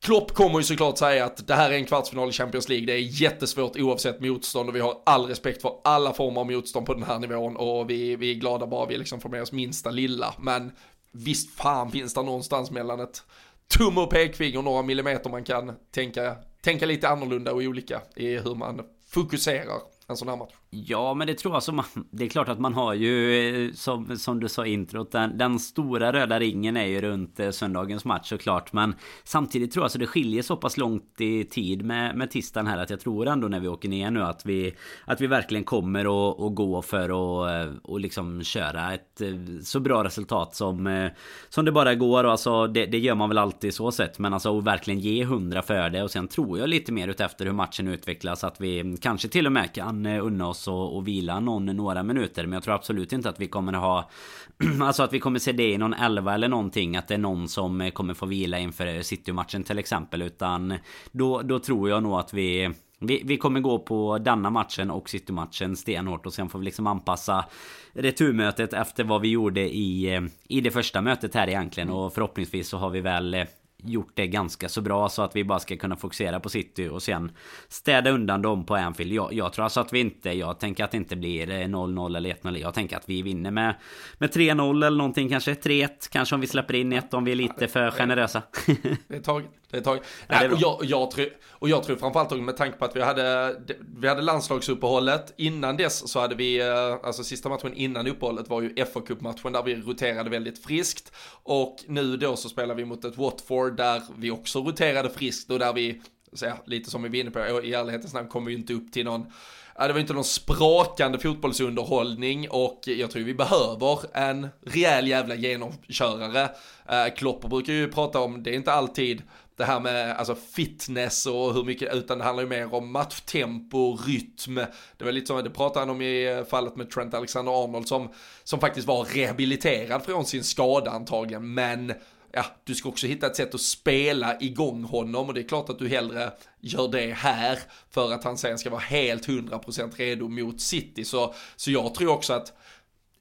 Klopp kommer ju såklart säga att det här är en kvartsfinal i Champions League, det är jättesvårt oavsett motstånd och vi har all respekt för alla former av motstånd på den här nivån och vi, vi är glada bara vi liksom får med oss minsta lilla. Men visst fan finns det någonstans mellan ett tumme och pekfinger några millimeter man kan tänka, tänka lite annorlunda och olika i hur man fokuserar en sån här match. Ja men det tror jag som Det är klart att man har ju eh, Som, som du sa i introt den, den stora röda ringen är ju runt eh, söndagens match såklart Men Samtidigt tror jag så det skiljer så pass långt i tid med, med tisdagen här Att jag tror ändå när vi åker ner nu att vi Att vi verkligen kommer att, gå för att eh, och liksom köra ett så bra resultat som Som det bara går. Och alltså det, det gör man väl alltid så sett Men alltså att verkligen ge hundra för det. Och sen tror jag lite mer utefter hur matchen utvecklas Att vi kanske till och med kan unna oss och, och vila någon några minuter. Men jag tror absolut inte att vi kommer ha... alltså att vi kommer se det i någon elva eller någonting. Att det är någon som kommer få vila inför City-matchen till exempel. Utan då, då tror jag nog att vi vi, vi kommer gå på denna matchen och City-matchen stenhårt och sen får vi liksom anpassa returmötet efter vad vi gjorde i, i det första mötet här egentligen. Och förhoppningsvis så har vi väl gjort det ganska så bra så att vi bara ska kunna fokusera på City och sen städa undan dem på Anfield. Jag, jag tror alltså att vi inte, jag tänker att det inte blir eh, 0-0 eller 1-0. Jag tänker att vi vinner med, med 3-0 eller någonting kanske. 3-1 kanske om vi släpper in ett om vi är lite för generösa. Det är taget. Det är taget. Nej, och, jag, och, jag tror, och jag tror framförallt med tanke på att vi hade, vi hade landslagsuppehållet. Innan dess så hade vi, eh, alltså sista matchen innan uppehållet var ju fa Cup-matchen där vi roterade väldigt friskt. Och nu då så spelar vi mot ett Watford där vi också roterade friskt och där vi, så lite som vi var inne på, i ärlighetens namn kommer vi inte upp till någon det var inte någon sprakande fotbollsunderhållning och jag tror vi behöver en rejäl jävla genomkörare. Eh, Klopper brukar ju prata om, det är inte alltid det här med alltså fitness och hur mycket, utan det handlar ju mer om matchtempo, rytm. Det var lite som, det pratade han om i eh, fallet med Trent Alexander-Arnold som, som faktiskt var rehabiliterad från sin skada antagligen, men ja, du ska också hitta ett sätt att spela igång honom och det är klart att du hellre gör det här för att han sen ska vara helt 100% redo mot City. Så, så jag tror också att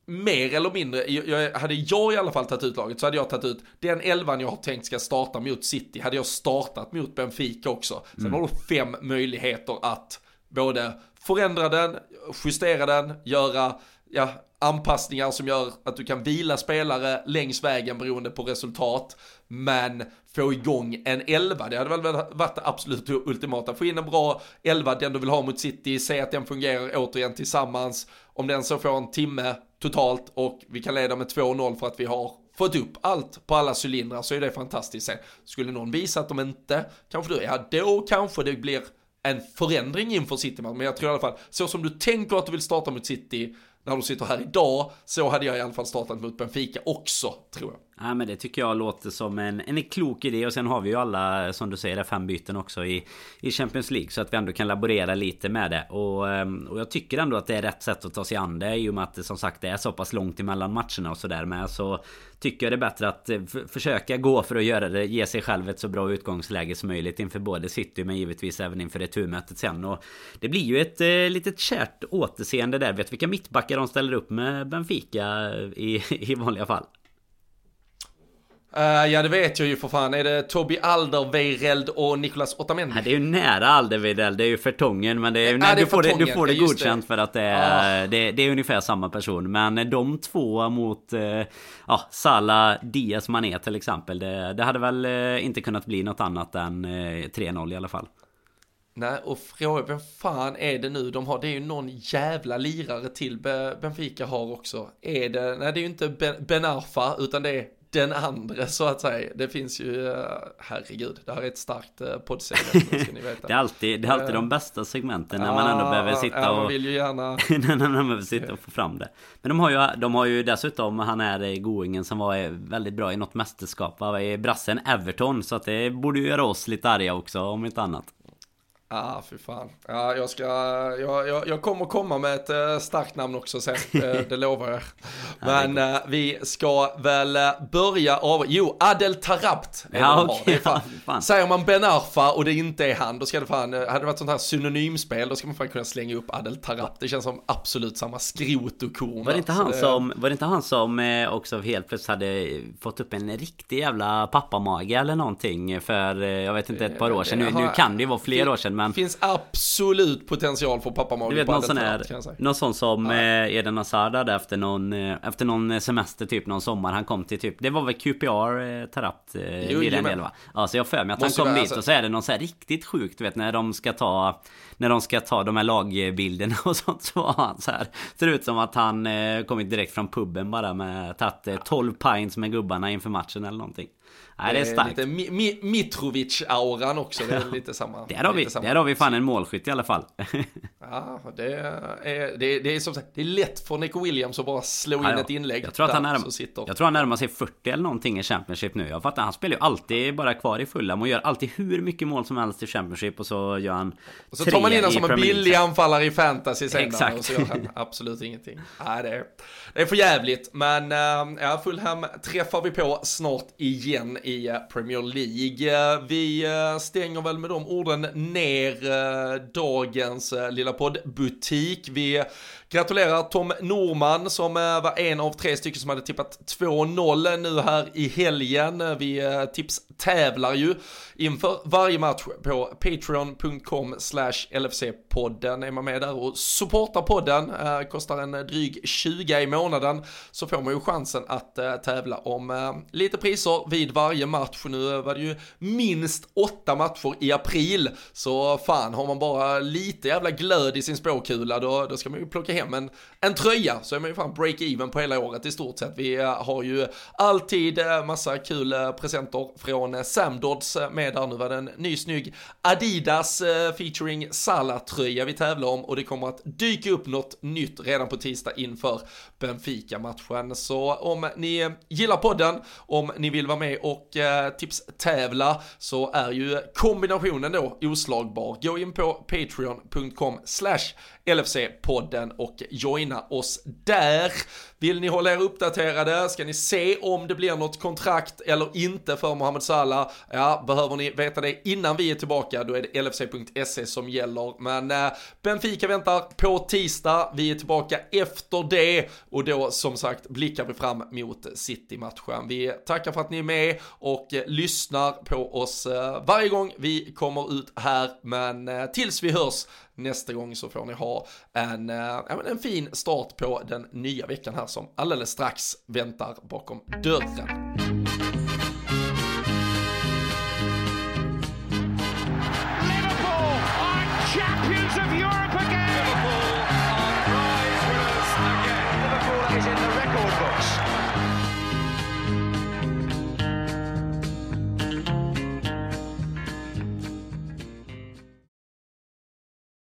mer eller mindre, jag, hade jag i alla fall tagit ut laget så hade jag tagit ut den elvan jag har tänkt ska starta mot City, hade jag startat mot Benfica också. Sen mm. har du fem möjligheter att både förändra den, justera den, göra ja, anpassningar som gör att du kan vila spelare längs vägen beroende på resultat. Men få igång en elva, det hade väl varit det absolut ultimata. Få in en bra elva, den du vill ha mot City, se att den fungerar återigen tillsammans. Om den så får en timme totalt och vi kan leda med 2-0 för att vi har fått upp allt på alla cylindrar så är det fantastiskt. Sen skulle någon visa att de inte, kanske du, ja då kanske det blir en förändring inför City, men jag tror i alla fall, så som du tänker att du vill starta mot City, när du sitter här idag, så hade jag i alla fall startat mot Benfica också, tror jag. Ja men det tycker jag låter som en, en klok idé. Och sen har vi ju alla som du säger fem byten också i, i Champions League. Så att vi ändå kan laborera lite med det. Och, ehm, och jag tycker ändå att det är rätt sätt att ta sig an det i och med att det som sagt det är så pass långt emellan matcherna och sådär med. Så tycker jag det är bättre att eh, försöka gå för att göra det ge sig själv ett så bra utgångsläge som möjligt inför både City men givetvis även inför returmötet sen. Och det blir ju ett eh, litet kärt återseende där. Vet vilka mittbackar de ställer upp med Benfica eh, i, i vanliga fall? Uh, ja det vet jag ju för fan. Är det Tobi Alderweireld och Nicolas Otamendi? Ja, det är ju nära Alderweireld, det är ju Fertongen. Men det är, nej, det du, får det, du får det godkänt det. för att det är, ah. det, är ungefär samma person. Men de två mot uh, ja, Salah, Diaz, Mané till exempel. Det, det hade väl uh, inte kunnat bli något annat än 3-0 i alla fall. Nej, och fråga vem fan är det nu de har? Det är ju någon jävla lirare till Benfica har också. Är det, nej det är ju inte ben, ben Arfa, utan det är den andra så att säga. Det finns ju, eh, herregud, det här är ett starkt eh, poddsegment, ska ni veta. det är alltid, det är alltid de eh, bästa segmenten när man ändå behöver sitta ja, och... vill ju gärna... när man behöver sitta och få fram det. Men de har ju, de har ju dessutom, han är goingen som var väldigt bra i något mästerskap, i brassen Everton. Så att det borde ju göra oss lite arga också, om inte annat. Ja, ah, fy fan. Ja, jag ska, jag, jag, jag kommer komma med ett uh, starkt namn också sen, uh, det lovar jag. Men uh, vi ska väl börja av, jo, Adel Tarabt. Ja, okay. fan, fan. Säger man Ben Arfa och det inte är han, då ska det fan, hade det varit sånt här synonymspel, då ska man fan kunna slänga upp Adel Tarabt. Det känns som absolut samma skrot och korn. Var det inte han det... som, var det inte han som också helt plötsligt hade fått upp en riktig jävla pappamage eller någonting för, jag vet inte, ett par år sedan. Nu, nu kan det ju vara fler år sedan, men men... Finns absolut potential för pappa Du vet någon sån här, någon sån som ja. Eh, Eden Hazard hade efter någon, eh, efter någon semester typ någon sommar. Han kom till typ, det var väl QPR eh, eh, jo, vid den del va? Ja så jag för mig att Måste han kom dit alltså... och så är det någon så här riktigt sjukt vet när de ska ta När de ska ta de här lagbilderna och sånt så var han så här Ser ut som att han eh, kommit direkt från puben bara med tagit eh, 12 pints med gubbarna inför matchen eller någonting Nej, det är starkt. Lite Mi Mi Mitrovic-auran också, det är lite samma. där, har vi, samma. där har vi fan en målskytt i alla fall. ja, det är, det, är, det är som sagt, det är lätt för Nico Williams att bara slå ja, in ett inlägg. Jag tror, att han närmar, jag tror han närmar sig 40 eller någonting i Championship nu. Jag fattar, han spelar ju alltid bara kvar i Fulham och gör alltid hur mycket mål som helst i Championship och så gör han Och så tar man in honom som en billig anfallare i fantasy sen Exakt. och så gör han absolut ingenting. Nej, det är, det är för jävligt. Men äh, ja, Fulham träffar vi på snart igen i eh, Premier League. Eh, vi eh, stänger väl med de orden ner dagens lilla poddbutik. Vi gratulerar Tom Norman som var en av tre stycken som hade tippat 2-0 nu här i helgen. Vi tipstävlar ju inför varje match på patreon.com slash LFC-podden. Är man med där och supportar podden, eh, kostar en dryg 20 i månaden, så får man ju chansen att eh, tävla om eh, lite priser vid varje match. Nu var det ju minst åtta matcher i april, så fan har man bara lite jävla glöd i sin spåkula, då, då ska man ju plocka hem en, en tröja, så är man ju fan break-even på hela året i stort sett. Vi eh, har ju alltid eh, massa kul eh, presenter från eh, Sam Dodds eh, med där. Nu var det en ny snygg Adidas eh, featuring Salah-tröja vi tävlar om och det kommer att dyka upp något nytt redan på tisdag inför Benfica-matchen. Så om ni gillar podden, om ni vill vara med och eh, tipstävla så är ju kombinationen då oslagbar. Gå in på patreon.com slash LFC-podden och joina oss där. Vill ni hålla er uppdaterade? Ska ni se om det blir något kontrakt eller inte för Mohamed Salah? Ja, behöver ni veta det innan vi är tillbaka, då är det LFC.se som gäller. Men eh, Benfica väntar på tisdag, vi är tillbaka efter det och då som sagt blickar vi fram mot City-matchen. Vi tackar för att ni är med och eh, lyssnar på oss eh, varje gång vi kommer ut här, men eh, tills vi hörs nästa gång så får ni ha en, eh, en fin start på den nya veckan här som alldeles strax väntar bakom dörren.